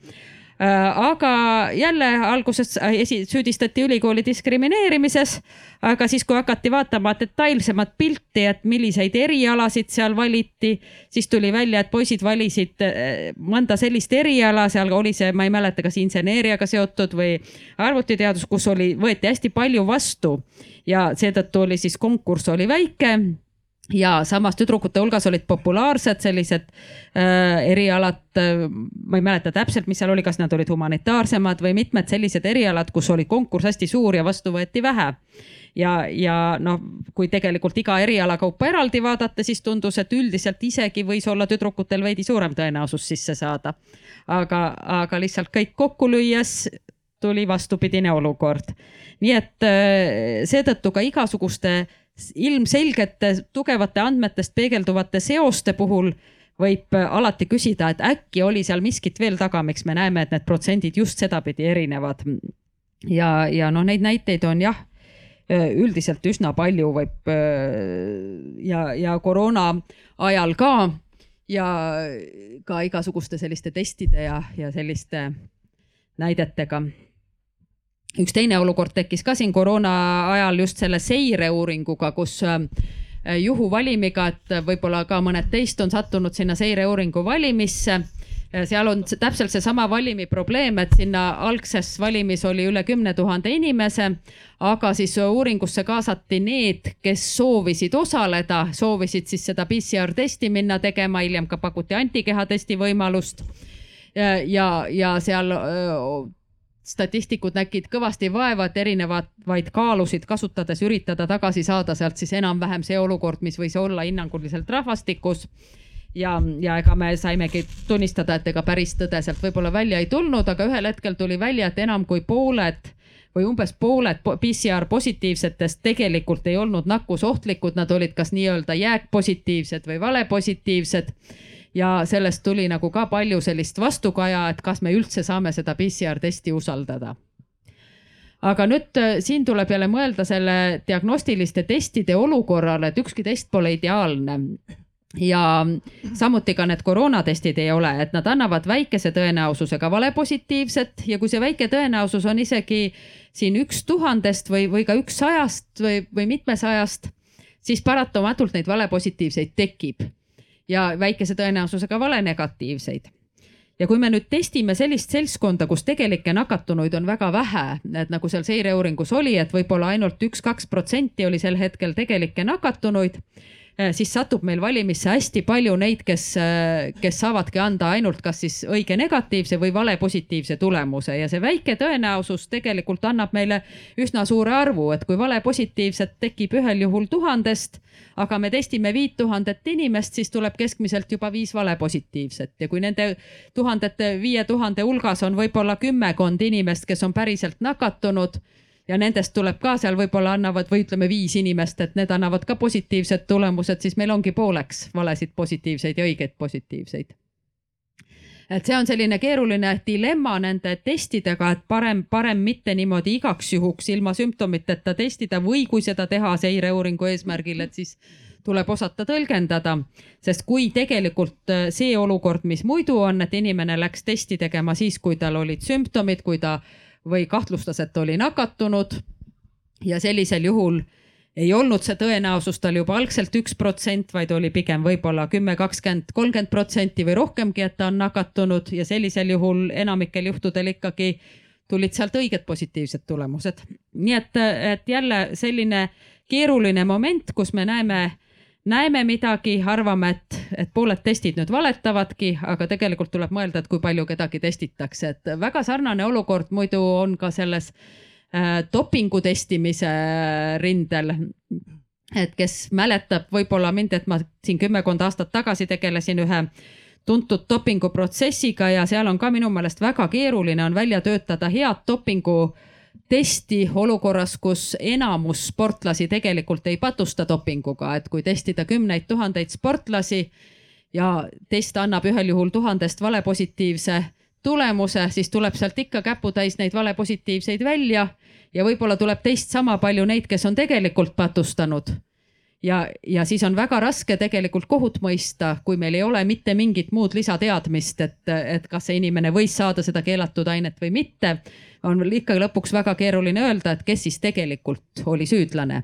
aga jälle alguses esi-, süüdistati ülikooli diskrimineerimises. aga siis, kui hakati vaatama detailsemat pilti, et milliseid erialasid seal valiti, siis tuli välja, et poisid valisid äh, mõnda sellist eriala, seal oli see, ma ei mäleta, kas inseneeriaga seotud või arvutiteadus, kus oli, võeti hästi palju vastu ja seetõttu oli siis konkurss oli väike ja samas tüdrukute hulgas olid populaarsed sellised äh, erialad äh,, ma ei mäleta täpselt, mis seal oli, kas nad olid humanitaarsemad või mitmed sellised erialad, kus oli konkurss hästi suur ja vastu võeti vähe. ja, ja noh, kui tegelikult iga eriala kaupa eraldi vaadata, siis tundus, et üldiselt isegi võis olla tüdrukutel veidi suurem tõenäosus sisse saada. aga, aga lihtsalt kõik kokku lüües tuli vastupidine olukord. nii et äh, seetõttu ka igasuguste ilmselgete tugevate andmetest peegelduvate seoste puhul võib äh, alati küsida, et äkki oli seal miskit veel taga, miks me näeme, et need protsendid just sedapidi erinevad. ja, ja noh, neid näiteid on jah, äh, üldiselt üsna palju võib äh, ja, ja koroona ajal ka ja ka igasuguste selliste testide ja, ja selliste näidetega üks teine olukord tekkis ka siin koroona ajal just selle seireuuringuga, kus äh, juhuvalimiga, et võib-olla ka mõned teist on sattunud sinna seireuuringu valimisse. seal on täpselt seesama valimi probleem, et sinna algses valimis oli üle kümne tuhande inimese, aga siis uuringusse kaasati need, kes soovisid osaleda, soovisid siis seda PCR testi minna tegema, hiljem ka pakuti antikehatesti võimalust ja, ja seal statistikud nägid kõvasti vaeva, et erinevaid kaalusid kasutades üritada tagasi saada sealt siis enam-vähem see olukord, mis võis olla hinnanguliselt rahvastikus. ja, ja ega me saimegi tunnistada, et ega päris tõde sealt võib-olla välja ei tulnud, aga ühel hetkel tuli välja, et enam kui pooled või umbes pooled PCR positiivsetest tegelikult ei olnud nakkusohtlikud, nad olid kas nii-öelda jääkpositiivsed või valepositiivsed ja sellest tuli nagu ka palju sellist vastukaja, et kas me üldse saame seda PCR testi usaldada. Aga nüüd äh, siin tuleb jälle mõelda selle diagnostiliste testide olukorrale, et ükski test pole ideaalne. Ja samuti ka need koroonatestid ei ole, et nad annavad väikese tõenäosusega valepositiivset ja kui see väike tõenäosus on isegi siin üks tuhandest või, või ka üks sajast või, või mitmesajast, siis paratamatult neid valepositiivseid tekib ja väikese tõenäosusega valenegatiivseid ja kui me nüüd testime sellist seltskonda, kus tegelikke nakatunuid on väga vähe, et nagu seal seireuuringus oli, et võib-olla ainult üks-kaks protsenti oli sel hetkel tegelikke nakatunuid siis satub meil valimisse hästi palju neid, kes, äh, kes saavadki anda ainult kas siis õige negatiivse või vale positiivse tulemuse. Ja see väike tõenäosus tegelikult annab meile üsna suure arvu, et kui vale positiivset tekib ühel juhul tuhandest, aga me testime viit tuhandet inimest, siis tuleb keskmiselt juba viis vale positiivset ja kui nende tuhandete, viie tuhande hulgas on võib-olla kümmekond inimest, kes on päriselt nakatunud ja nendest tuleb ka seal võib-olla annavad või ütleme viis inimest, et need annavad ka positiivsed tulemused, siis meil ongi pooleks valesid positiivseid ja õigeid positiivseid. et see on selline keeruline dilemma nende testidega, et parem, parem mitte niimoodi igaks juhuks ilma sümptomiteta testida või kui seda teha seireuuringu eesmärgil, et siis tuleb osata tõlgendada, sest kui tegelikult äh, see olukord, mis muidu on, et inimene läks testi tegema siis, kui tal olid sümptomid, kui ta või kahtlustas, et oli nakatunud. ja sellisel juhul ei olnud see tõenäosus tal juba algselt üks protsent, vaid oli pigem võib-olla kümme, kakskümmend, kolmkümmend protsenti või rohkemgi, et ta on nakatunud ja sellisel juhul enamikel juhtudel ikkagi tulid sealt õiged positiivsed tulemused. nii et, et jälle selline keeruline moment, kus me näeme, näeme midagi, arvame, et, et pooled testid nüüd valetavadki, aga tegelikult tuleb mõelda, et kui palju kedagi testitakse, et väga sarnane olukord muidu on ka selles äh, dopingu testimise rindel. Et kes mäletab võib-olla mind, et ma siin kümmekond aastat tagasi tegelesin ühe tuntud dopinguprotsessiga ja seal on ka minu meelest väga keeruline on välja töötada head dopingu testi olukorras, kus enamus sportlasi tegelikult ei patusta dopinguga, et kui testida kümneid tuhandeid sportlasi ja test annab ühel juhul tuhandest valepositiivse tulemuse, siis tuleb sealt ikka käputäis neid valepositiivseid välja ja võib-olla tuleb teist sama palju neid, kes on tegelikult patustanud ja, ja siis on väga raske tegelikult kohut mõista, kui meil ei ole mitte mingit muud lisateadmist, et, et kas see inimene võis saada seda keelatud ainet või mitte. on ikka lõpuks väga keeruline öelda, et kes siis tegelikult oli süüdlane.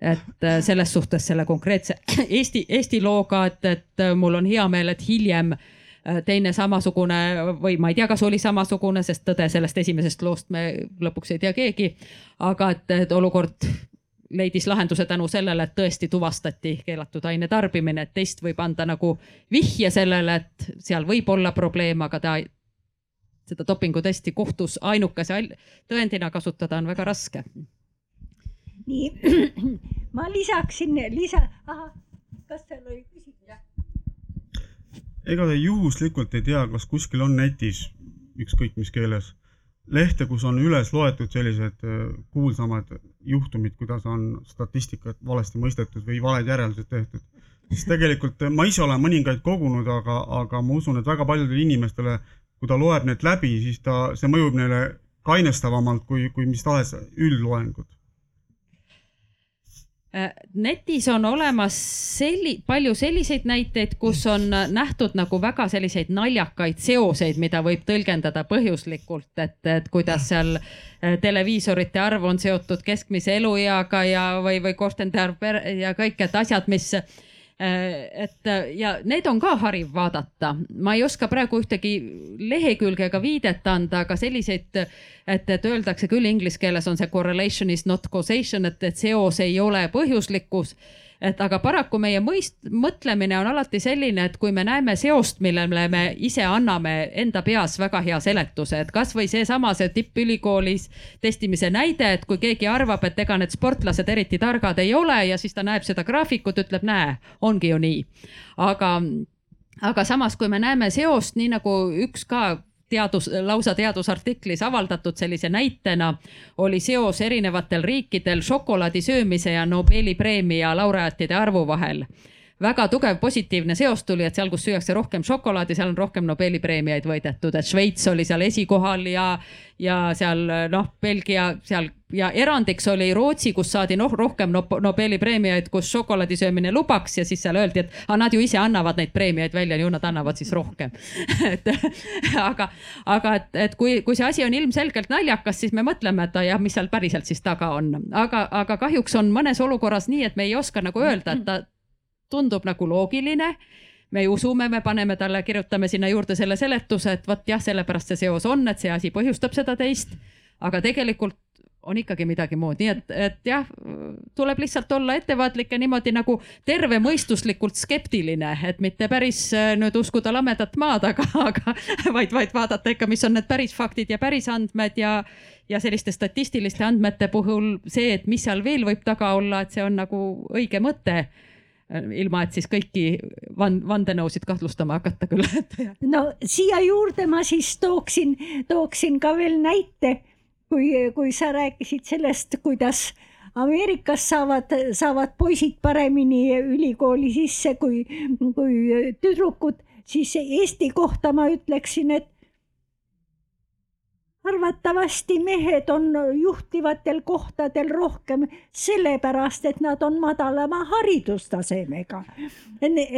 et äh, selles suhtes selle konkreetse [CLEARS THROAT] Eesti, Eesti looga, et, et mul on hea meel, et hiljem äh, teine samasugune või ma ei tea, kas oli samasugune, sest tõde sellest esimesest loost me lõpuks ei tea keegi. aga et, et olukord leidis lahenduse tänu sellele, et tõesti tuvastati keelatud aine tarbimine, et test võib anda nagu vihje sellele, et seal võib olla probleem, aga ta, seda dopingutesti kohtus ainukese tõendina kasutada on väga raske. nii, ma lisaksin, lisa, ahah, kas seal oli küsimus? ega te juhuslikult ei tea, kas kuskil on netis ükskõik mis keeles lehte, kus on üles loetud sellised äh, kuulsamad juhtumid, kuidas on statistikat valesti mõistetud või valed järeldused tehtud. siis tegelikult äh, ma ise olen mõningaid kogunud, aga, aga ma usun, et väga paljudele inimestele, kui ta loeb need läbi, siis ta, see mõjub neile kainestavamalt kui, kui mis tahes üldloengud netis on olemas selli-, palju selliseid näiteid, kus on nähtud nagu väga selliseid naljakaid seoseid, mida võib tõlgendada põhjuslikult, et, et kuidas seal äh, televiisorite arv on seotud keskmise elueaga ja, või, või korstende arv ja kõik, et asjad, mis Äh, et äh, ja need on ka hariv vaadata, ma ei oska praegu ühtegi lehekülge ega viidet anda, aga selliseid, et, et öeldakse küll inglise keeles on see correlation is not causation, et, et seos ei ole põhjuslikkus et aga paraku meie mõist-, mõtlemine on alati selline, et kui me näeme seost, millele me ise anname enda peas väga hea seletuse, et kasvõi seesama, see tippülikoolis testimise näide, et kui keegi arvab, et ega need sportlased eriti targad ei ole ja siis ta näeb seda graafikut, ütleb, näe, ongi ju nii. aga aga samas, kui me näeme seost, nii nagu üks ka teadus, lausa teadusartiklis avaldatud sellise näitena oli seos erinevatel riikidel šokolaadi söömise ja Nobeli preemia laureaatide arvu vahel väga tugev positiivne seos tuli, et seal, kus süüakse rohkem šokolaadi, seal on rohkem Nobeli preemiaid võidetud, et Šveits oli seal esikohal ja, ja seal noh, Belgia seal ja erandiks oli Rootsi, kus saadi noh, rohkem Nobeli preemiaid, kus šokolaadi söömine lubaks ja siis seal öeldi, et aga nad ju ise annavad neid preemiaid välja, ju nad annavad siis rohkem. [LAUGHS] Et aga, aga et, et kui, kui see asi on ilmselgelt naljakas, siis me mõtleme, et jah, mis seal päriselt siis taga on, aga, aga kahjuks on mõnes olukorras nii, et me ei oska nagu öelda, et ta tundub nagu loogiline. Me usume, me paneme talle, kirjutame sinna juurde selle seletuse, et vot jah, sellepärast see seos on, et see asi põhjustab seda teist. aga tegelikult on ikkagi midagi muud, nii et, et jah, tuleb lihtsalt olla ettevaatlik ja niimoodi nagu tervemõistuslikult skeptiline, et mitte päris äh, nüüd uskuda lamedat maad, aga, aga [LAUGHS] vaid, vaid vaadata ikka, mis on need päris faktid ja päris andmed ja, ja selliste statistiliste andmete puhul see, et mis seal veel võib taga olla, et see on nagu õige mõte ilma et siis kõiki van-, vandenõusid kahtlustama hakata küll [LAUGHS] no siia juurde ma siis tooksin, tooksin ka veel näite, kui, kui sa rääkisid sellest, kuidas Ameerikas saavad, saavad poisid paremini ülikooli sisse kui, kui tüdrukud, siis Eesti kohta ma ütleksin, et arvatavasti mehed on juhtivatel kohtadel rohkem sellepärast, et nad on madalama haridustasemega.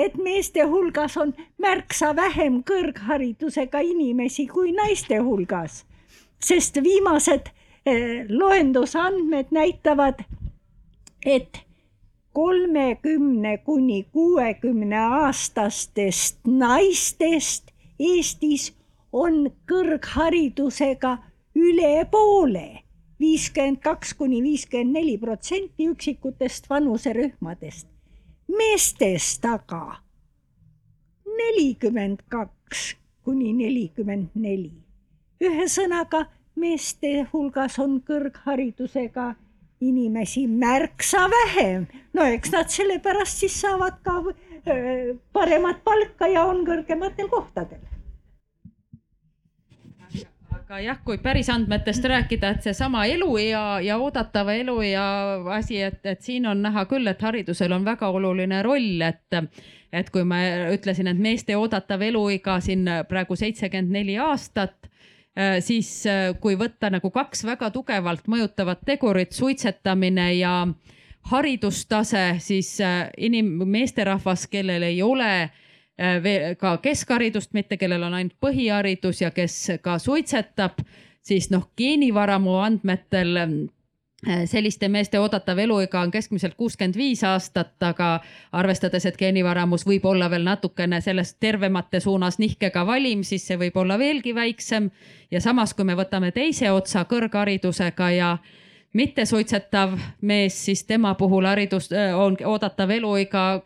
et meeste hulgas on märksa vähem kõrgharidusega inimesi kui naiste hulgas, sest viimased eh, loendusandmed näitavad, et kolmekümne kuni kuuekümne aastastest naistest Eestis on kõrgharidusega üle poole, viiskümmend kaks kuni viiskümmend neli protsenti üksikutest vanuserühmadest. meestest aga nelikümmend kaks kuni nelikümmend neli. ühesõnaga, meeste hulgas on kõrgharidusega inimesi märksa vähem. no eks nad sellepärast siis saavad ka paremat palka ja on kõrgematel kohtadel aga jah, kui päris andmetest rääkida, et seesama eluea ja oodatava eluea asi, et, et siin on näha küll, et haridusel on väga oluline roll, et, et kui ma ütlesin, et meeste oodatav eluiga siin praegu seitsekümmend neli aastat, siis kui võtta nagu kaks väga tugevalt mõjutavat tegurit, suitsetamine ja haridustase, siis inim-, meesterahvas, kellel ei ole Äh, ka keskharidust, mitte kellel on ainult põhiharidus ja kes ka suitsetab, siis noh, geenivaramu andmetel äh, selliste meeste oodatav eluiga on keskmiselt kuuskümmend viis aastat, aga arvestades, et geenivaramus võib olla veel natukene sellest tervemate suunas nihkega valim, siis see võib olla veelgi väiksem. ja samas, kui me võtame teise otsa kõrgharidusega ja mittesuitsetav mees, siis tema puhul haridus äh, on oodatav eluiga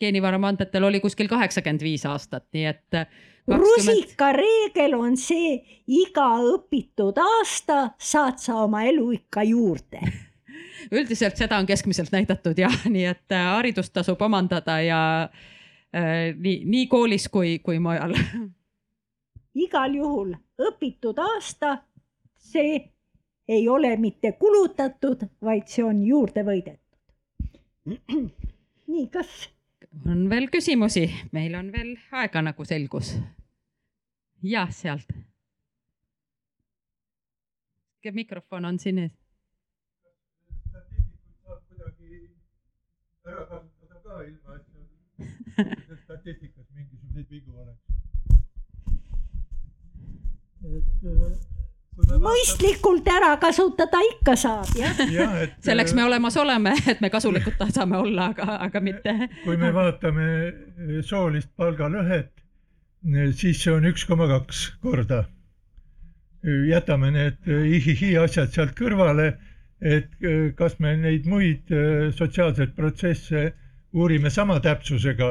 geenivaramu andmetel oli kuskil kaheksakümmend viis aastat, nii et 20.... rusikareegel on see, iga õpitud aasta saad sa oma eluikka juurde [LAUGHS] üldiselt seda on keskmiselt näidatud jah, nii et äh, haridust tasub omandada ja äh, nii, nii koolis kui, kui mujal. [LAUGHS] igal juhul õpitud aasta, see ei ole mitte kulutatud, vaid see on juurde võidetud. [CLEARS THROAT] nii, kas on veel küsimusi, meil on veel aega, nagu selgus. jah, sealt. mikrofon on siin ees. ära kasutada ka ilma, et [LAUGHS] statistikas mingisuguseid vigu oleks. et äh, mõistlikult ära kasutada ikka saab, jah ja,. [LAUGHS] selleks me olemas oleme, et me kasulikud saame olla, aga, aga mitte. kui me vaatame soolist palgalõhet, siis see on üks koma kaks korda. jätame need ihihi asjad sealt kõrvale, et kas me neid muid sotsiaalseid protsesse uurime sama täpsusega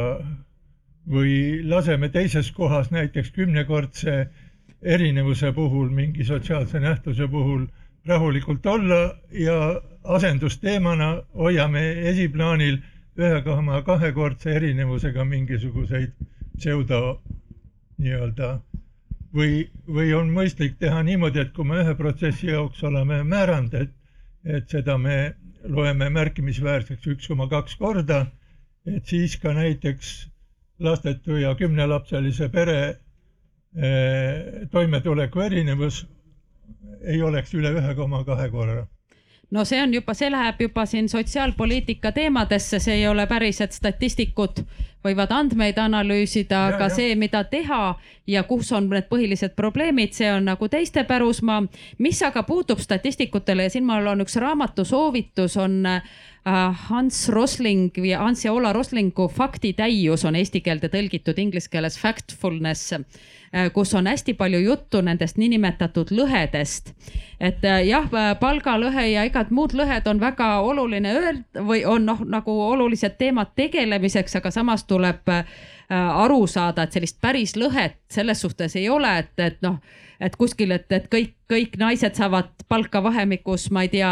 või laseme teises kohas näiteks kümnekordse erinevuse puhul, mingi sotsiaalse nähtuse puhul rahulikult olla ja asendusteemana hoiame esiplaanil ühe koma kahekordse erinevusega mingisuguseid pseudo nii-öelda või, või on mõistlik teha niimoodi, et kui me ühe protsessi jaoks oleme määranud, et, et seda me loeme märkimisväärseks üks koma kaks korda, et siis ka näiteks lastetu ja kümnelapselise pere toimetuleku erinevus ei oleks üle ühe koma kahe korra no see on juba, see läheb juba siin sotsiaalpoliitika teemadesse, see ei ole päris, et statistikud võivad andmeid analüüsida, aga ja. see, mida teha ja kus on need põhilised probleemid, see on nagu teiste pärusmaa. mis aga puutub statistikutele ja siin mul on üks raamatu soovitus, on äh, Hans Rosling või Hans ja Ola Roslingu Faktitäius on eesti keelde tõlgitud inglise keeles Factfulness Äh, kus on hästi palju juttu nendest niinimetatud lõhedest. et äh, jah, äh, palgalõhe ja igad muud lõhed on väga oluline öelda või on noh, nagu olulised teemad tegelemiseks, aga samas tuleb aru saada, et sellist päris lõhet selles suhtes ei ole, et, et noh et kuskil, et, et kõik, kõik naised saavad palka vahemikus, ma ei tea,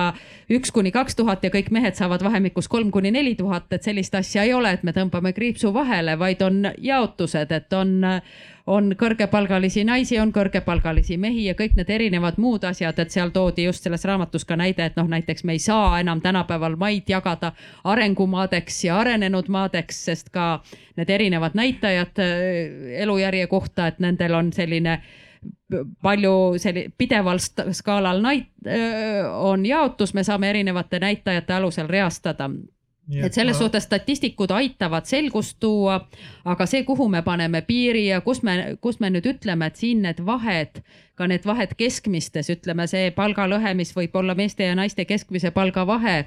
üks kuni kaks tuhat ja kõik mehed saavad vahemikus kolm kuni neli tuhat, et sellist asja ei ole, et me tõmbame kriipsu vahele, vaid on jaotused, et on, on kõrgepalgalisi naisi, on kõrgepalgalisi mehi ja kõik need erinevad muud asjad, et seal toodi just selles raamatus ka näide, et noh, näiteks me ei saa enam tänapäeval maid jagada arengumaadeks ja arenenud maadeks, sest ka need erinevad näitajad äh, elujärje kohta, et nendel on selline palju selli-, pideval skaalal näit-, on jaotus, me saame erinevate näitajate alusel reastada et selles ma... suhtes statistikud aitavad selgust tuua, aga see, kuhu me paneme piiri ja kus me, kus me nüüd ütleme, et siin need vahed, ka need vahed keskmistes, ütleme see palgalõhe, mis võib olla meeste ja naiste keskmise palga vahe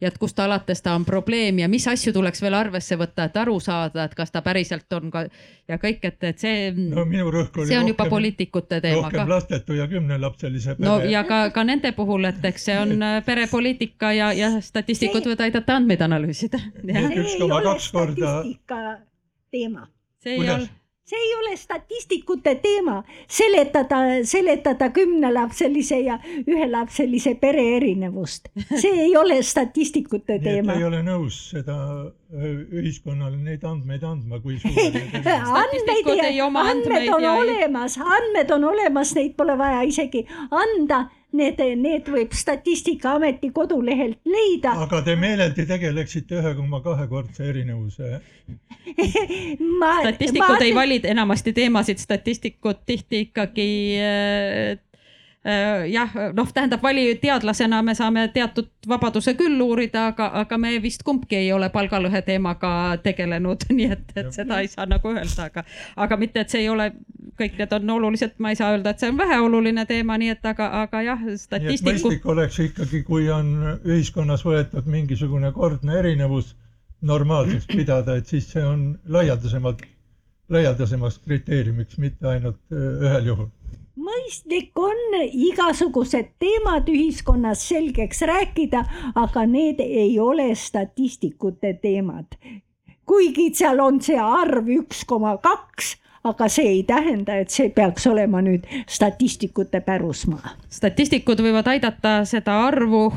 ja et kust alates ta on probleem ja mis asju tuleks veel arvesse võtta, et aru saada, et kas ta päriselt on ka ja kõik, et, et see. no minu rõhk oli. see on juba poliitikute teema ka. rohkem lastetu ja kümnelapselise pere. no ja ka, ka nende puhul, et eks see on äh, perepoliitika ja, ja statistikud võivad aidata andmeid analüüsida. üks koma kaks korda. teema. see ei ole see ei ole statistikute teema, seletada, seletada kümnelapselise ja ühelapselise pere erinevust. see ei ole statistikute teema. ei ole nõus seda ühiskonnale neid andmeid andma, kui suur [LAUGHS] andmeid, andmed on olemas, andmed on olemas, neid pole vaja isegi anda need, need võib Statistikaameti kodulehelt leida. aga te meeleldi tegeleksite ühe koma kahekordse erinevuse statistikud ma... ei vali enamasti teemasid, statistikud tihti ikkagi äh, Äh, jah, noh, tähendab vali teadlasena me saame teatud vabaduse küll uurida, aga, aga me vist kumbki ei ole palgalõhe teemaga tegelenud, [LAUGHS] nii et, et seda ei saa nagu öelda, aga, aga mitte, et see ei ole, kõik need on olulised, ma ei saa öelda, et see on väheoluline teema, nii et aga, aga jah, statistikud. mõistlik oleks ikkagi, kui on ühiskonnas võetud mingisugune kordne erinevus normaalseks [CLEARS THROAT] pidada, et siis see on laialdasemalt, laialdasemaks kriteeriumiks, mitte ainult äh, ühel juhul mõistlik on igasugused teemad ühiskonnas selgeks rääkida, aga need ei ole statistikute teemad. kuigi seal on see arv üks koma kaks, aga see ei tähenda, et see peaks olema nüüd statistikute pärusmaa. statistikud võivad aidata seda arvu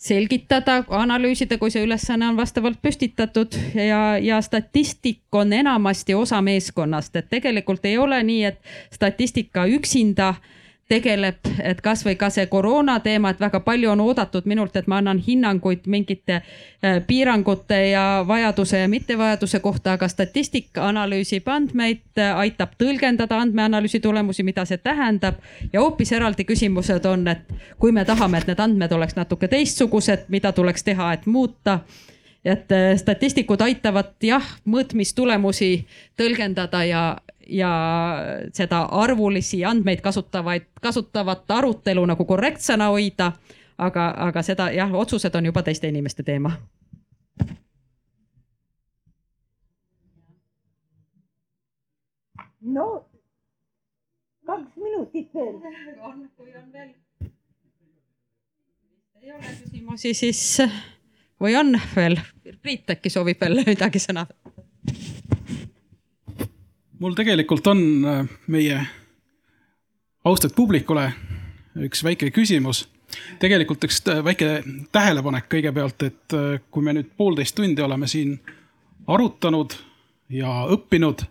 selgitada, analüüsida, kui see ülesanne on vastavalt püstitatud. Ja, ja statistik on enamasti osa meeskonnast, et tegelikult ei ole nii, et statistika üksinda äh, tegeleb, et kasvõi ka see koroona teema, et väga palju on oodatud minult, et ma annan hinnanguid mingite äh, piirangute ja vajaduse ja mittevajaduse kohta, aga statistika analüüsib andmeid, aitab tõlgendada andmeanalüüsi tulemusi, mida see tähendab. ja hoopis eraldi küsimused on, et kui me tahame, et need andmed oleks natuke teistsugused, mida tuleks teha, et muuta et äh, statistikud aitavad jah, mõõtmistulemusi tõlgendada ja, ja seda arvulisi andmeid kasutavaid, kasutavat arutelu nagu korrektsena hoida. aga, aga seda jah, otsused on juba teiste inimeste teema. no kaks minutit veel. kui on veel. ei ole küsimusi, siis või on veel? Priit äkki soovib veel midagi sõna? mul tegelikult on äh, meie austatud publikule üks väike küsimus. tegelikult üks äh, väike tähelepanek kõigepealt, et äh, kui me nüüd poolteist tundi oleme siin arutanud ja õppinud,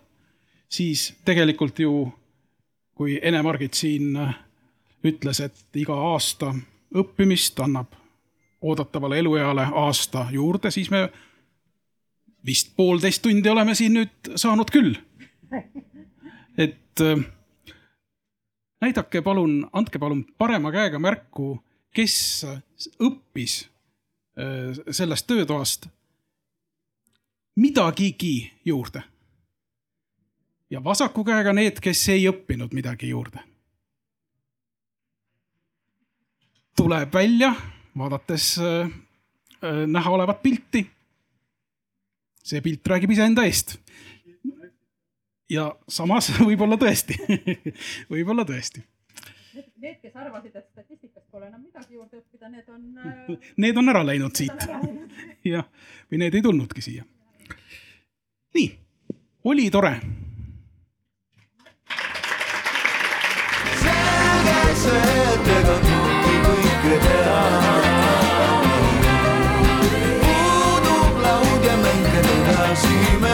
siis tegelikult ju, kui Ene-Margit siin ütles, et iga aasta õppimist annab oodatavale elueale aasta juurde, siis me vist poolteist tundi oleme siin nüüd saanud küll et äh, näidake palun, andke palun parema käega märku, kes õppis äh, sellest töötoast midagigi juurde. ja vasaku käega need, kes ei õppinud midagi juurde. tuleb välja, vaadates äh, näha olevat pilti. see pilt räägib iseenda eest ja samas [LAUGHS] võib-olla tõesti [LAUGHS] võib-olla tõesti. Need, kes arvasid, et statistikast pole enam midagi juurde õppida, need on äh.... [LAUGHS] Need on ära läinud siit. jah, või need ei tulnudki siia. nii, oli tore. selge see See me.